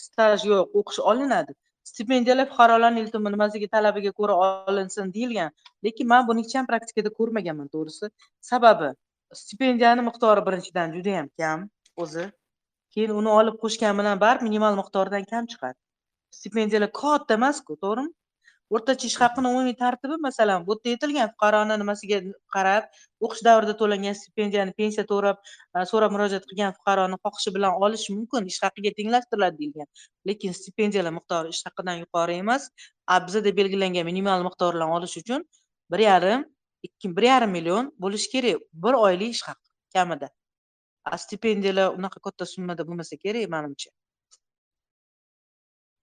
staj yo'q o'qish olinadi stipendiyalar fuqarolarni iltimo nimasiga talabiga ko'ra olinsin deyilgan lekin man buni hech ham praktikada ko'rmaganman to'g'risi. Sababi stipendiyani miqdori birinchidan judayam kam o'zi. Keyin uni olib qo'shgan bilan baribir minimal miqdordan kam chiqadi. Stipendiyalar katta emasku to'g'rimi? O'rtacha ish haqini umumiy tartibi masalan bu yerda aytilgan fuqaroni nimasiga qarab o'qish davrida to'langan stipendiyani pensiya to'rab e, so'rab murojaat qilgan fuqaroni xohishi bilan olish mumkin ish haqiga tenglashtiriladi deyilgan. Lekin stipendiyalar miqdori ish haqidan yuqori emas. A bizada belgilangan minimal miqdor bilan olish uchun bir yarim ikki bir yarim million bo'lishi kerak bir oylik ish haqi kamida. A stipendiyalar unaqa katta summada bo'lmasa kerak manimcha.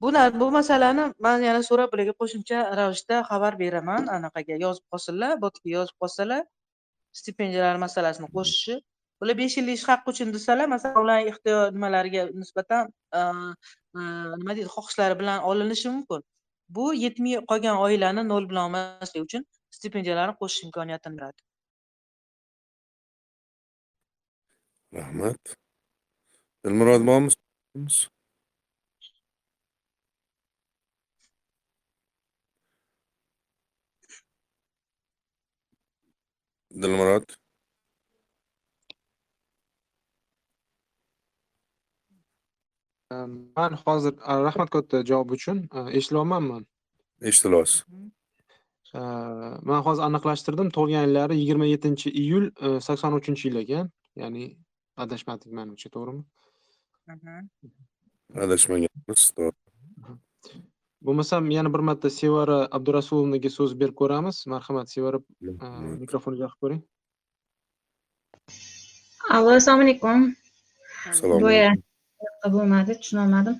Bu bu masalani man yana so'rab bularga qo'shimcha ravishda xabar beraman. Anaqaga yozib qolsinlar botga yozib qolsalar stipendiyalar masalasini qo'shishi. Bular besh yillik ish haqqi uchun desalar masalan ularni ehtiyoj nimalariga nisbatan nima deydi xohishlari bilan olinishi mumkin. Bu yetmay qolgan oilani nol bilan olmaslik uchun stipendiyalarni qo'shish imkoniyatini beradi. Rahmat. Dilmurod bormi dilmurod man hozir rahmat katta javob uchun E, eshitilyapmanmi eshitilyapsiz E, man hozir aniqlashtirdim tug'ilgan yillari yigirma yettinchi iyul e, sakson uchinchi yil ekan ya'ni adashmadik manimcha to'g'rimi? Adashmaganmiz to'g'ri bo'lmasam yana bir marta sevara abdurasulovnaga so'z berib ko'ramiz marhamat sevara mikrofonni yoqib ko'ring allo assalomu alaykum boya bo'lmadi tushunolmadim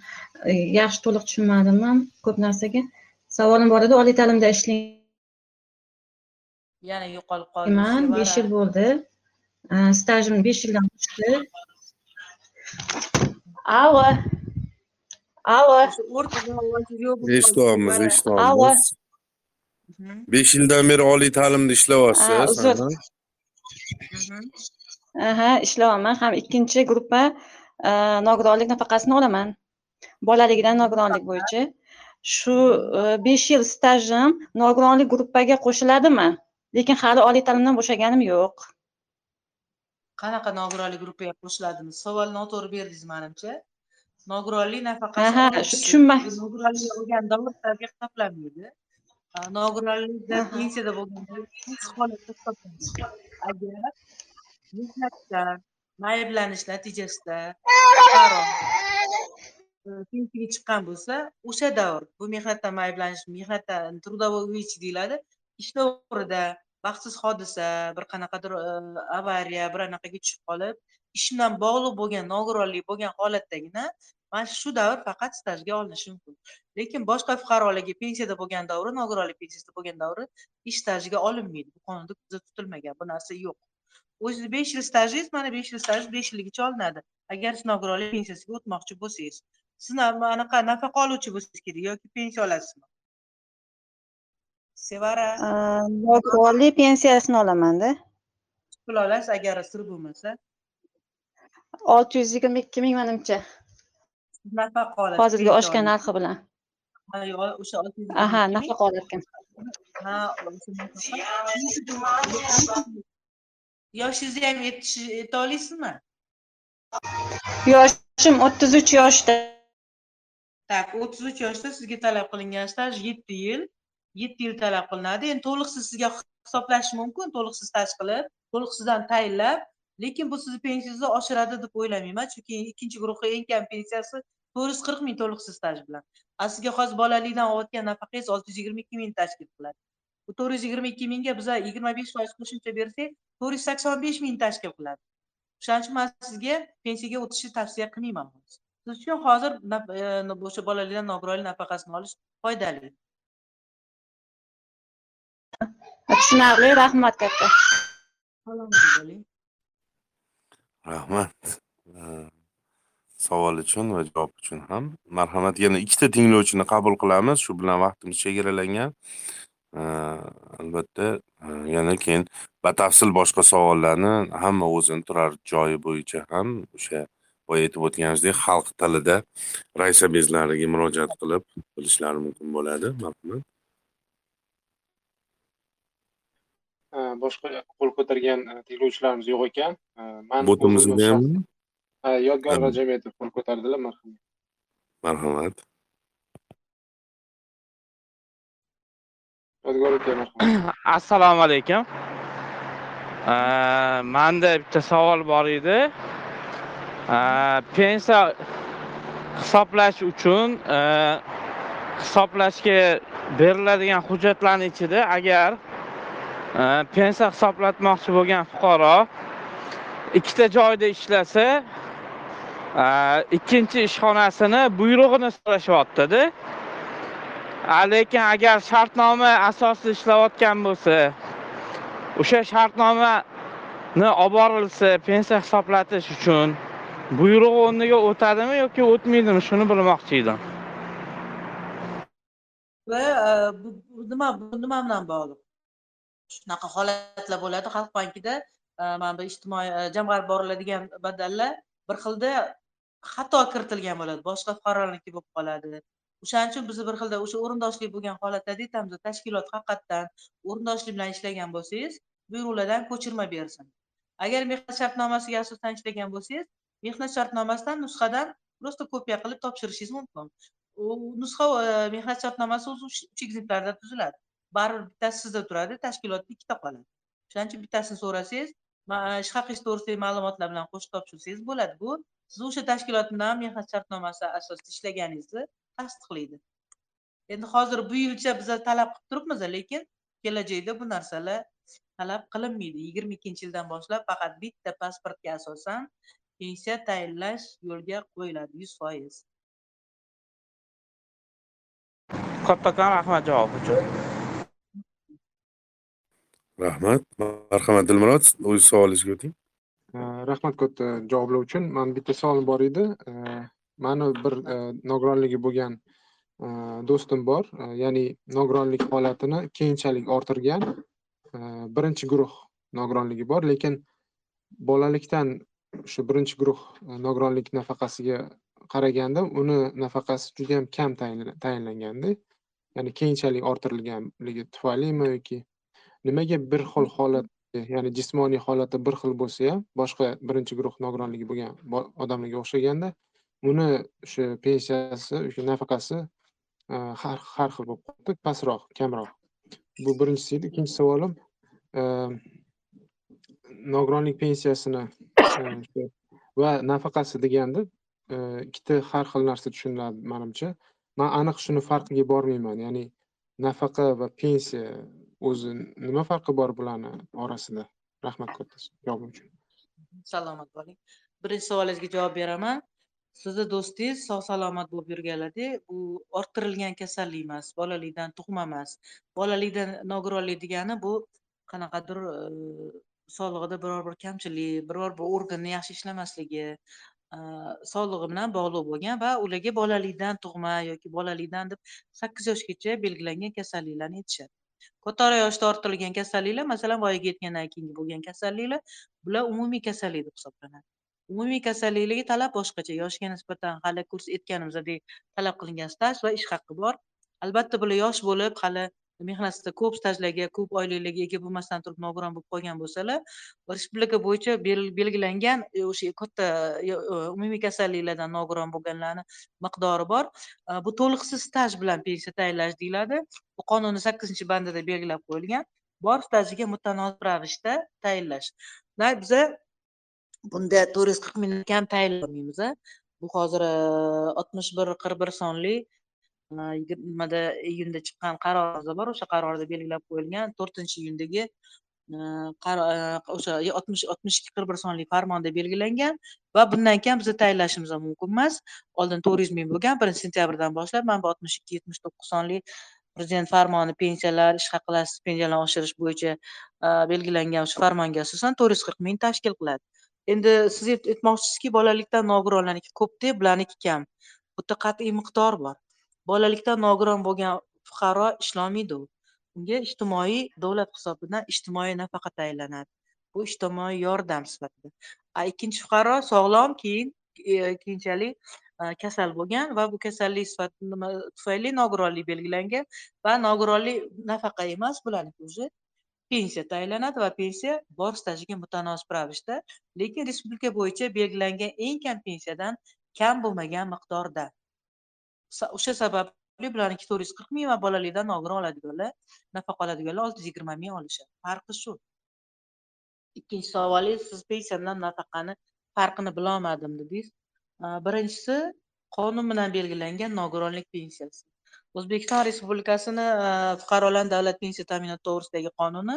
yaxshi to'liq tushunmadim ham ko'p narsaga savolim bor edi oliy ta'limda ishlayman yana yo'qolib qoldi besh yil bo'ldi stajim besh yildan oshdi allo qoldi. eshityapmiz Mhm, besh yildan beri oliy ta'limda ishlayapsiz uzr. aha. ishlayapman ham ikkinchi gruppa nogironlik nafaqasini olaman bolaligidan nogironlik bo'yicha shu besh yil stajim nogironlik gruppaga qo'shiladimi lekin hali oliy ta'limdan bo'shaganim yo'q qanaqa nogironlik gruppaga qo'shiladimi savol noto'g'ri berdingiz manimcha nogironlik nafaqasi aha olish shu tushunma. Nogironlik bo'lgan hisobiga hisoblanmaydi. Nogironlikda pensiyada bo'lganda holatda agar mehnatdan ayblanish natijasida fuqaro pensiyaga chiqqan bo'lsa o'sha davr bu mehnatdan ayblanish mehnatdan трудовой выйти deyiladi. Ish davrida baxtsiz hodisa bir qanaqadir avariya bir anaqaga tushib qolib ish bilan bog'liq bo'lgan nogironlik bo'lgan holatdagina mana shu davr faqat stajga olinishi mumkin. Lekin boshqa fuqarolarga pensiyada bo'lgan davri nogironlik pensiyasida bo'lgan davri ish stajiga olinmaydi. Bu qonunda ko'zda tutilmagan bu narsa yo'q. O'zingizni besh yil stajingiz mana besh yil staj besh yilligicha olinadi agar siz nogironlik pensiyasiga o'tmoqchi bo'lsangiz siz na- anaqa nafaqa oluvchi bo'lsangiz kerak yoki pensiya olasizmi? Sevara? Nogironlik pensiyasini olamanda. Pul olasiz agar sir bo'lmasa olti yuz yigirma ikki ming manimcha nafaqa olasiz hozirgi oshgan narxi bilan. O'sha olti yuz aha nafaqa olarkan ha yoshingizni ham yeta olasizmi? Yoshim o'ttiz uch yoshda. Tak o'ttiz uch yoshda sizga talab qilingan staj yetti yil yetti yil talab qilinadi. Endi to'liqsiz sizga hisoblashi mumkin to'liqsiz staj qilib to'liqsizdan tayinlab lekin bu sizni pensiyangizni oshiradi deb o'ylamayman. Chunki ikkinchi guruhga eng kam pensiyasi to'rt yuz qirq ming to'liqsiz staj bilan. A sizga hozir bolalikdan olayotgan nafaqangiz olti yuz yigirma ikki ming tashkil qiladi. Bu to'rt yuz yigirma ikki mingga biza yigirma besh foiz qo'shimcha bersak to'rt yuz sakson besh ming tashkil qiladi. O'shaning uchun man sizga pensiyaga o'tishni tavsiya qilmayman siz. Uchun hozir e, o'sha bolalikdan nogironlik nafaqasini olish foydali. Tushunarli rahmat katta rahmat. Savol uchun va javob uchun ham. Marhamat yana ikkita tinglovchini qabul qilamiz. Shu bilan vaqtimiz chegaralangan. Albatta yana keyin batafsil boshqa savollarni hamma o'zini turar joyi bo'yicha ham o'sha boya aytib o'tganimizdek, xalq tilida raisa bezlariga murojaat qilib bilishlari mumkin bo'ladi. Marhamat Ha, boshqa qo'l ko'targan tinglovchilarimiz yo'q ekan man botimizda o'zimni ham shaxs- ha, yodgor rajametov qo'l ko'tardilar marhamat marhamat yodgor aka marhamat assalomu alaykum manda bitta savol bor edi pensiya hisoblash uchun hisoblashga beriladigan hujjatlarni ichida agar pensiya hisoblatmoqchi bo'lgan fuqaro ikkita joyda ishlasa e, ikkinchi ishxonasini buyrug'ini so'rashyaptida. Lekin agar shartnoma asosida ishlayotgan bo'lsa o'sha shartnomani olib borilsa pensiya hisoblatish uchun buyruq o'rniga o'tadimi yoki o'tmaydimi shuni bilmoqchi edim. Va e, bu bu nima bu nima bilan bog'liq? Shunaqa holatlar bo'ladi xalq bankida e, mana bu ijtimoiy e, jamg'arib boriladigan badallar bir xilda xato kiritilgan bo'ladi. Boshqa fuqarolarniki bo'lib qoladi. O'shaning uchun biz bir xilda o'sha o'rindoshlik bo'lgan holatlarda aytamiz tashkilot haqiqatdan o'rindoshlik bilan ishlagan bo'lsangiz buyruqlardan ko'chirma bersin. Agar mehnat shartnomasiga asosan ishlagan bo'lsangiz mehnat shartnomasidan nusxadan просто kopiya qilib topshirishingiz mumkin. U nusxa e, mehnat shartnomasi o'zi uch ekzemplarda tuziladi. Baribir bittasi sizda turadi tashkilotda ikkita qoladi o'shaning uchun bittasini so'rasangiz ish haqingiz to'g'risidagi ma'lumotlar bilan qo'shib topshirsangiz bo'ladi. Bu siz o'sha tashkilotdan mehnat shartnomasi asosida ishlaganingizni tasdiqlaydi. Endi hozir bu yilcha biza talab qilib turibmiz lekin kelajakda bu narsalar talab qilinmaydi. Yigirma ikkinchi yildan boshlab faqat bitta pasportga asosan pensiya tayinlash yo'lga qo'yiladi yuz foiz. Kattakon rahmat javob uchun. Rahmat. Marhamat dilmurod. O'z savolingizga o'ting. Э, rahmat katta javoblar uchun. Man bitta savolim bor edi. Meni mani bir э, nogironligi bo'lgan do'stim bor. Ya'ni nogironlik holatini keyinchalik orttirgan birinchi guruh nogironligi bor. Lekin bolalikdan o'sha birinchi guruh e, nogironlik nafaqasiga qaraganda uni nafaqasi juda ham kam tayinlanganda ya'ni keyinchalik orttirilganligi tufaylimi yoki nimaga bir xil holat ya'ni jismoniy holati bir xil bo'lsa ham boshqa birinchi guruh nogironligi bo'lgan bo- odamlarga o'xshaganda uni o'sha pensiyasi o'sha nafaqasi e, har har xil bo'lib qolibdi pastroq kamroq. Bu birinchisi edi. Ikkinchi savolim e, nogironlik pensiyasini e, va nafaqasi deganda e, ikkita har xil narsa tushuniladi manimcha. Man aniq shuni farqiga bormayman. Ya'ni nafaqa va pensiya o'zi nima farqi bor bularni orasida? Rahmat katta javobim uchun. Salomat bo'ling. Birinchi savolingizga javob beraman. Sizni do'stingiz sog' salomat bo'lib yurganlarda bu orttirilgan kasallik emas bolalikdan tug'ma emas. Bolalikdan nogironlik degani bu qanaqadir e, sog'lig'ida biror bir kamchilik biror bir organni yaxshi ishlamasligi e, sog'lig'i bilan bog'liq bo'lgan va ularga bolalikdan tug'ma yoki bolalikdan deb sakkiz yoshgacha belgilangan kasalliklarni aytishadi kattaroq yoshda orttirilgan kasalliklar masalan voyaga yetgandan keyingi bo'lgan kasalliklar bular umumiy kasallik deb hisoblanadi. Umumiy kasalliklarga talab boshqacha yoshga nisbatan hali kurs aytganimizdek talab qilingan staj va ish haqi bor. Albatta bular yosh bo'lib hali mehnatda ko'p stajlarga ko'p oyliklarga ega bo'lmasdan turib nogiron bo'lib qolgan bo'lsalar respublika bo'yicha belgilangan e, o'sha katta e, e, umumiy kasalliklardan nogiron bo'lganlarni miqdori bor. Bu to'liqsiz staj bilan pensiya tayinlash deyiladi. Bu qonunni sakkizinchi bandida belgilab qo'yilgan. Bor stajiga mutanosib ravishda tayinlash. Biza bunda to'rt yuz qirq mingdan kam tayinlamaymiz bu hozir oltmish bir qirq bir sonli yigirmada iyunda e, chiqqan qarorimiz bor o'sha qarorda belgilab qo'yilgan to'rtinchi iyundagi e, e, o'sha oltmish oltmish ikki qirq bir sonli farmonda belgilangan va bundan keyin biza tayinlashimiz ham mumkin emas. Oldin to'rt yuz ming bo'lgan birinchi sentyabrdan boshlab mana bu oltmish ikki yetmish to'qqiz sonli prezident farmoni pensiyalar ish haqlar stipendiyalarni oshirish bo'yicha belgilangan o'sha farmonga asosan to'rt yuz qirq ming tashkil qiladi. Endi siz aytmoqchisizki bolalikdan nogironlarniki ko'pda bularniki kam. Bu yerda qat'iy miqdor bor. Bolalikdan nogiron bo'lgan fuqaro ishlolmaydi u unga ijtimoiy davlat hisobidan ijtimoiy nafaqa tayinlanadi. Bu ijtimoiy yordam sifatida. A ikkinchi fuqaro sog'lom keyin e, keyinchalik e, kasal bo'lgan va bu kasallik sifati nima tufayli nogironlik belgilangan va nogironlik nafaqa emas bularniki уже pensiya tayinlanadi va pensiya bor stajiga mutanosib ravishda lekin respublika bo'yicha belgilangan eng kam pensiyadan kam bo'lmagan miqdorda. O'sha sababli bularniki to'rt yuz qirq ming va bolalikdan nogiron oladiganlar nafaqa oladiganlar olti yuz yigirma ming olishadi. Farqi shu. Ikkinchi savolingiz siz pensiyadan nafaqani farqini bilolmadim dedingiz birinchisi qonun bilan belgilangan nogironlik pensiyasi. O'zbekiston respublikasini fuqarolarni davlat pensiya ta'minoti to'g'risidagi qonuni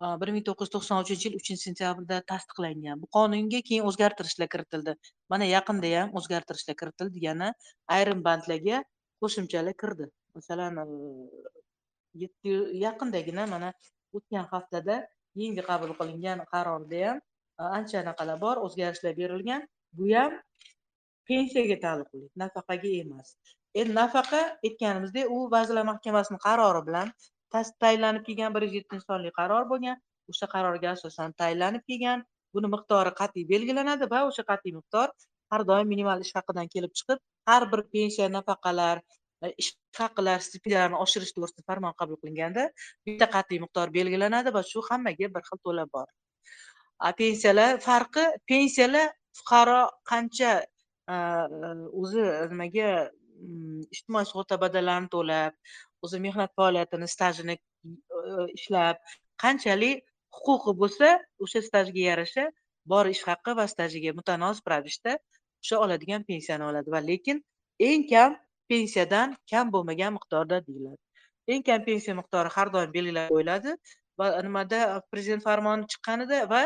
bir ming to'qqiz yuz to'qson uchinchi yil uchinchi sentyabrda tasdiqlangan bu qonunga keyin o'zgartirishlar kiritildi. Mana yaqinda ham o'zgartirishlar kiritildi yana ayrim bandlarga qo'shimchalar kirdi. Masalan e, yetti yaqindagina mana o'tgan haftada yangi qabul qilingan qarorda ham e, ancha anaqalar bor o'zgarishlar berilgan. Bu ham pensiyaga taalluqli nafaqaga emas. Endi nafaqa aytganimizdek u vazirlar mahkamasini qarori bilan tayinlanib kelgan bir yuz yettinchi sonli qaror bo'lgan. O'sha qarorga asosan tayinlanib kelgan. Buni miqdori qat'iy belgilanadi va o'sha qat'iy miqdor har doim minimal ish haqidan kelib chiqib har bir pensiya nafaqalar e, ish haqlar stipendiyalarni oshirish to'g'risida farmon qabul qilinganda bitta qat'iy miqdor belgilanadi va shu hammaga bir xil to'lab bor. Pensiyalar farqi pensiyalar fuqaro qancha e, o'zi nimaga mm, ijtimoiy sug'urta badalarini to'lab o'zi mehnat faoliyatini stajini e, e, ishlab qanchalik huquqi bo'lsa o'sha stajga yarasha bor ish haqi va stajiga mutanosib ravishda o'sha oladigan pensiyani oladi. Va lekin eng kam pensiyadan kam bo'lmagan miqdorda deyiladi. Eng kam pensiya miqdori har doim belgilab qo'yiladi va nimada prezident farmoni chiqqanida va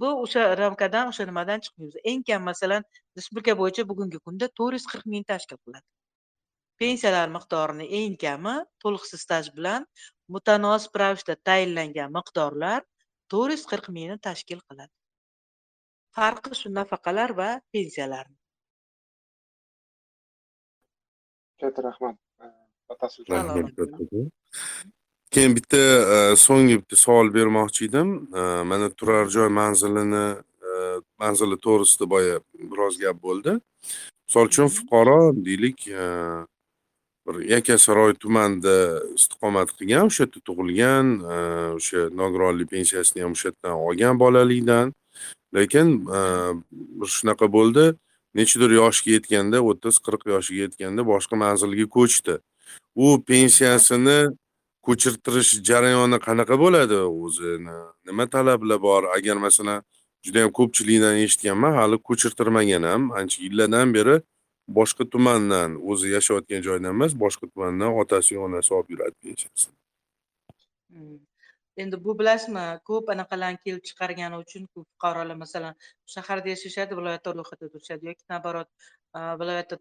bu o'sha ramkadan o'sha nimadan chiqmaymiz eng kam masalan respublika bo'yicha bugungi kunda to'rt yuz qirq ming tashkil qiladi. Pensiyalar miqdorini eng kami to'liqsiz staj bilan mutanosib ravishda tayinlangan miqdorlar to'rt yuz qirq mingni tashkil qiladi. Farqi shu nafaqalar va pensiyalar. Katta rahmat. Batafsil keyin bitta e, so'nggi bitta savol bermoqchi edim. E, mana turar joy manzilini e, manzili to'g'risida boya biroz gap bo'ldi. Misol uchun fuqaro deylik bir yakkasaroy tumanida istiqomat qilgan o'sha yerda tug'ilgan e, o'sha nogironlik pensiyasini ham o'sha yerdan olgan bolalikdan. Lekin e, bir shunaqa bo'ldi nechidir yoshga yetganda o'ttiz qirq yoshiga yetganda boshqa manzilga ko'chdi. U pensiyasini ko'chirtirish jarayoni qanaqa bo'ladi? O'zi nima talablar bor? Agar masalan juda yam ko'pchilikdan eshitganman hali ko'chirtirmagan ham. Ancha yillardan beri boshqa tumandan o'zi yashayotgan joydan emas boshqa tumandan otasi onasi olib yuradi pensiyasini hmm. endi bu bilasizmi ko'p anaqalarni kelib chiqargani uchun ko'p fuqarolar masalan shaharda yashashadi viloyatda ro'yxatda turishadi yoki naоборот viloyatda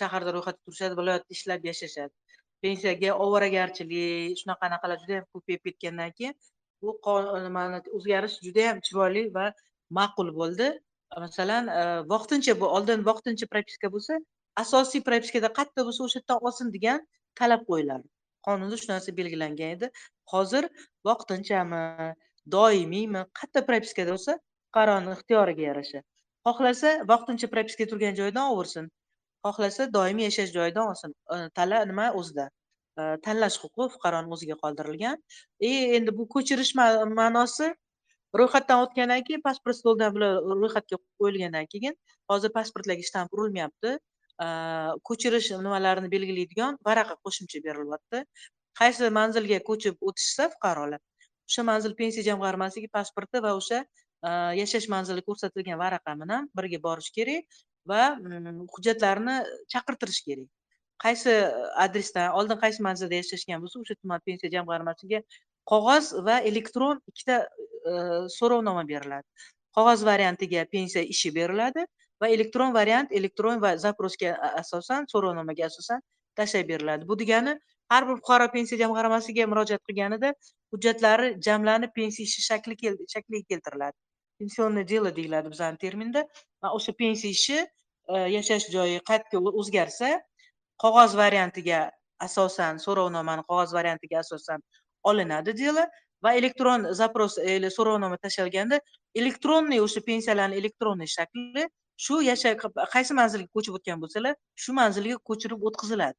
shaharda ro'yxatda turishadi viloyatda ishlab yashashadi. Pensiyaga ovoragarchilik shunaqa anaqalar juda yam ko'payib ketgandan keyin bu nimani o'zgarish juda yam chiroyli va ma'qul bo'ldi. Masalan e, vaqtincha bu oldin vaqtincha propiska bo'lsa asosiy propiskada qayerda bo'lsa o'sha yerdan olsin degan talab qo'yiladi qonunda shu narsa belgilangan edi. Hozir vaqtinchami doimiymi qayerda propiskada bo'lsa fuqaroni ixtiyoriga yarasha. Xohlasa vaqtincha propiskada turgan joyidan olaversin xohlasa doimiy yashash joyidan olsin. E, Tanla nima o'zida? E, tanlash huquqi fuqaroni o'ziga qoldirilgan. И endi bu ko'chirish ma'nosi ro'yxatdan o'tgandan keyin pasport stoldan bular ro'yxatga qo'yilgandan keyin hozir pasportlarga shtamp urilmayapti ko'chirish nimalarini belgilaydigan varaqa qo'shimcha berilyapti. Qaysi manzilga ko'chib o'tishsa fuqarolar o'sha manzil pensiya jamg'armasiga pasporti va o'sha yashash manzili ko'rsatilgan varaqa bilan birga borish kerak va mm, hujjatlarni chaqirtirish kerak. Qaysi adresdan oldin qaysi manzilda yashashgan bo'lsa o'sha tuman pensiya jamg'armasiga qog'oz va elektron ikkita e, so'rovnoma beriladi. Qog'oz variantiga pensiya ishi beriladi va elektron variant elektron va zaprosga asosan so'rovnomaga asosan tashlab beriladi. Bu degani har bir fuqaro pensiya jamg'armasiga murojaat qilganida hujjatlari jamlanib pensiya ishi shakli shakliga keltiriladi. Pensionное дело deyiladi bizani terminda va o'sha pensiya ishi e, yashash joyi qayerga o'zgarsa qog'oz variantiga asosan so'rovnomani qog'oz variantiga asosan olinadi delo va elektron запрос или e, so'rovnoma tashlaganda elektronniy o'sha pensiyalarni elektronniy shakli shu yashay qaysi manzilga ko'chib o'tgan bo'lsalar shu manzilga ko'chirib o'tkaziladi.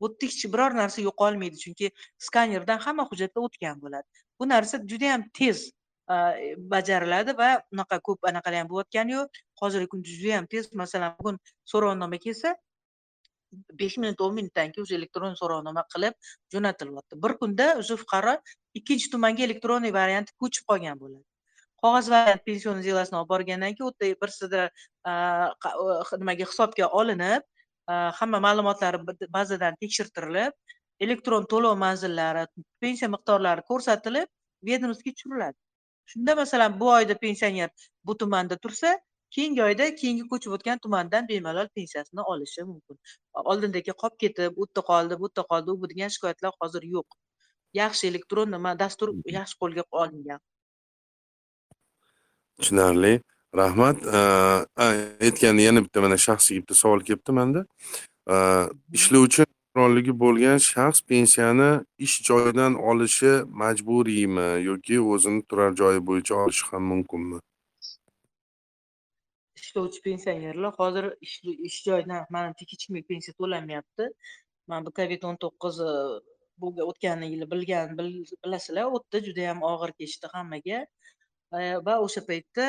Bu yerda hech biror narsa yo'qolmaydi chunki skanerdan hamma hujjatlar o'tgan bo'ladi. Bu narsa juda yam tez bajariladi va unaqa ko'p anaqalar ham bo'layotgani yo'q. Hozirgi kunda judayam tez masalan bugun so'rovnoma kelsa besh minut o'n minutdan keyin уже elektron so'rovnoma qilib jo'natilyapti. Bir kunda уже fuqaro ikkinchi tumanga elektronniy variant ko'chib qolgan bo'ladi. Qog'oz variant pension delasini olib borgandan keyin u yerda birsida a, nimaga hisobga olinib hamma ma'lumotlari bazadan tekshirtirilib elektron to'lov manzillari pensiya miqdorlari ko'rsatilib ведомствоga tushiriladi. Shunda masalan bu oyda pensioner bu tumanda tursa keyingi oyda keyingi ko'chib o'tgan tumandan bemalol pensiyasini olishi mumkin. Oldindagi qolib ketib u yerda qoldi bu yerda qoldi u bu degan shikoyatlar hozir yo'q. Yaxshi elektron nima dastur yaxshi qo'lga olingan. Tushunarli. Rahmat. A, aytganda yana bitta mana shaxsiy bitta savol kelibdi manda. Ishlovchi nogironligi bo'lgan shaxs pensiyani ish joyidan olishi majburiymi yoki o'zini turar joyi bo'yicha olishi ham mumkinmi ishlovchi pensionerlar hozir ish joyidan manimcha hech pensiya to'lanmayapti mana bu covid o'n to'qqiz o'tgan yili bilgan bilasizlar u yerda juda yam og'ir kechdi hammaga. Va o'sha paytda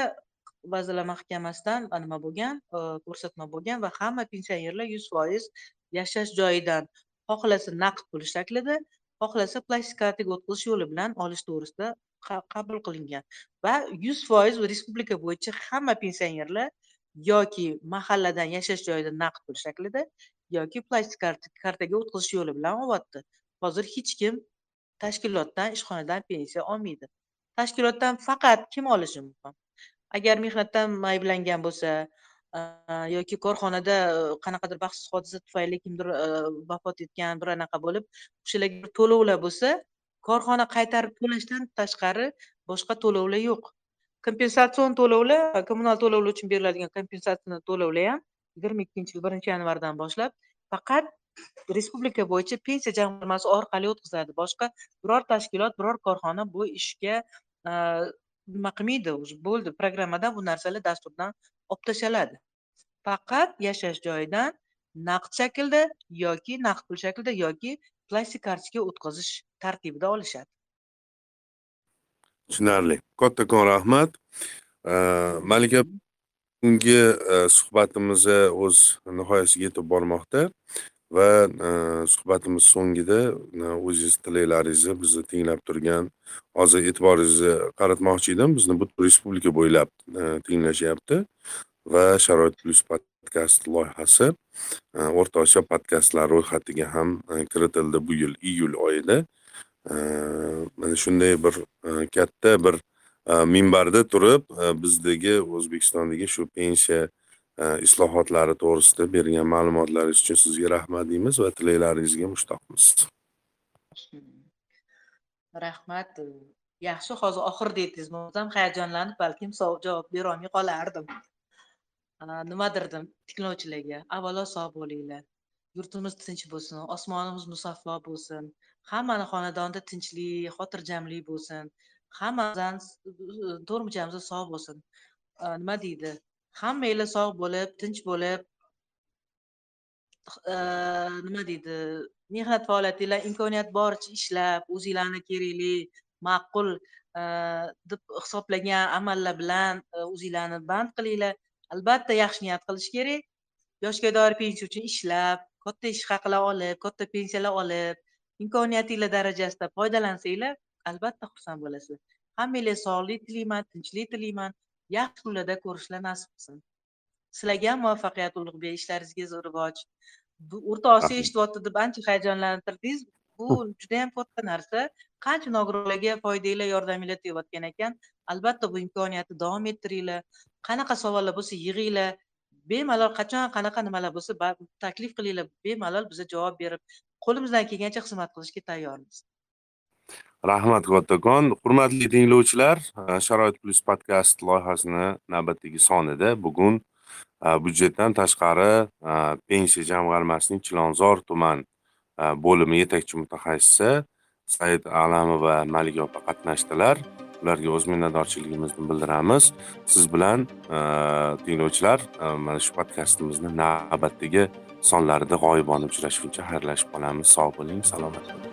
vazirlar mahkamasidan nima bo'lgan e, ko'rsatma bo'lgan va hamma pensionerlar yuz foiz yashash joyidan xohlasa naqd pul shaklida xohlasa plastik kartaga o'tkazish yo'li bilan olish to'g'risida qabul qilingan. Va yuz foiz respublika bo'yicha hamma pensionerlar yoki mahalladan yashash joyida naqd pul shaklida yoki plastik kartaga o'tkazish yo'li bilan olyapti hozir hech kim tashkilotdan ishxonadan pensiya olmaydi. Tashkilotdan faqat kim olishi mumkin agar mehnatdan ayblangan bo'lsa yoki korxonada e, qanaqadir baxtsiz hodisa tufayli kimdir e, vafot etgan bir anaqa bo'lib o'shalarga bir to'lovlar bo'lsa korxona qaytarib to'lashdan tashqari boshqa to'lovlar yo'q. Kompensatsion to'lovlar kommunal to'lovlar uchun beriladigan kompensatsion to'lovlar ham yigirma ikkinchi e yil birinchi yanvardan boshlab faqat respublika bo'yicha pensiya jamg'armasi orqali o'tkaziladi boshqa biror tashkilot biror korxona bu ishga nima qilmaydi уже bo'ldi programmadan bu narsalar dasturdan olib tashladi faqat yashash joyidan naqd shaklda yoki naqd pul shaklida yoki plastik kartochka o'tkazish tartibida olishadi tushunarli. Kattakon rahmat. Malika bugungi e, suhbatimiz o'z nihoyasiga yetib bormoqda va e, suhbatimiz so'ngida e, o'zingiz tilaklaringizni bizni tinglab turgan hozir e'tiboringizni qaratmoqchi edim. Bizni butun respublika bo'ylab tinglashyapti va sharoit plyus podkast loyihasi o'rta osiyo podkastlar ro'yxatiga ham kiritildi bu yil iyul oyida mana shunday bir katta bir minbarda turib bizdagi o'zbekistondagi shu pensiya islohotlari to'g'risida bergan ma'lumotlaringiz uchun sizga rahmat deymiz va tilaklaringizga mushtoqmiz. Rahmat. Yaxshi hozir oxirida aytdingiz man o'zim hayajonlanib balkim javob berolmay qolardim. Nimadir dedim tinglovchilarga avvalo sog' bo'linglar. Yurtimiz tinch bo'lsin osmonimiz musaffo bo'lsin. Hammani xonadonida tinchlik xotirjamlik bo'lsin. Hammamizni to'rtburchagimiz sog' bo'lsin. Nima deydi? Hammanglar sog' bo'lib tinch bo'lib nima deydi? Mehnat faoliyatinglar imkoniyat boricha ishlab o'zinglarni kerakli ma'qul deb hisoblagan amallar bilan o'zinglarni band qilinglar. Albatta yaxshi niyat qilish kerak. Yoshga doir pensiya uchun ishlab katta ish haqilar olib katta pensiyalar olib imkoniyatinglar darajasida foydalansanglar albatta xursand bo'lasiz hammanglar sog'lik tilayman tinchlik tilayman yaxshi kunlarda ko'rishlar nasib qilsin. Sizlarga ham muvaffaqiyat ulug'bek ishlaringizga rivoj. Bu o'rta osiyo eshityapti deb ancha hayajonlantirdingiz. Bu judayam katta narsa. Qancha nogironlarga foydanglar yordaminglar tegayotgan ekan albatta bu imkoniyatni davom ettiringlar. Qanaqa savollar bo'lsa yig'inglar. Bemalol qachon qanaqa nimalar bo'lsa taklif qilinglar. Bemalol biza javob berib qo'limizdan kelgancha xizmat qilishga tayyormiz. Rahmat kattakon hurmatli tinglovchilar e, sharoit plyus podkast loyihasini navbatdagi sonida bugun e, byudjetdan tashqari e, pensiya jamg'armasining chilonzor tuman bo'limi yetakchi mutaxassisi said alamova malika opa qatnashdilar. Ularga o'z minnatdorchiligimizni bildiramiz. Siz bilan tinglovchilar mana shu podkastimizni navbatdagi sonlarida g'oyibona uchrashguncha xayrlashib qolamiz. Sog' bo'ling salomat bo'ling.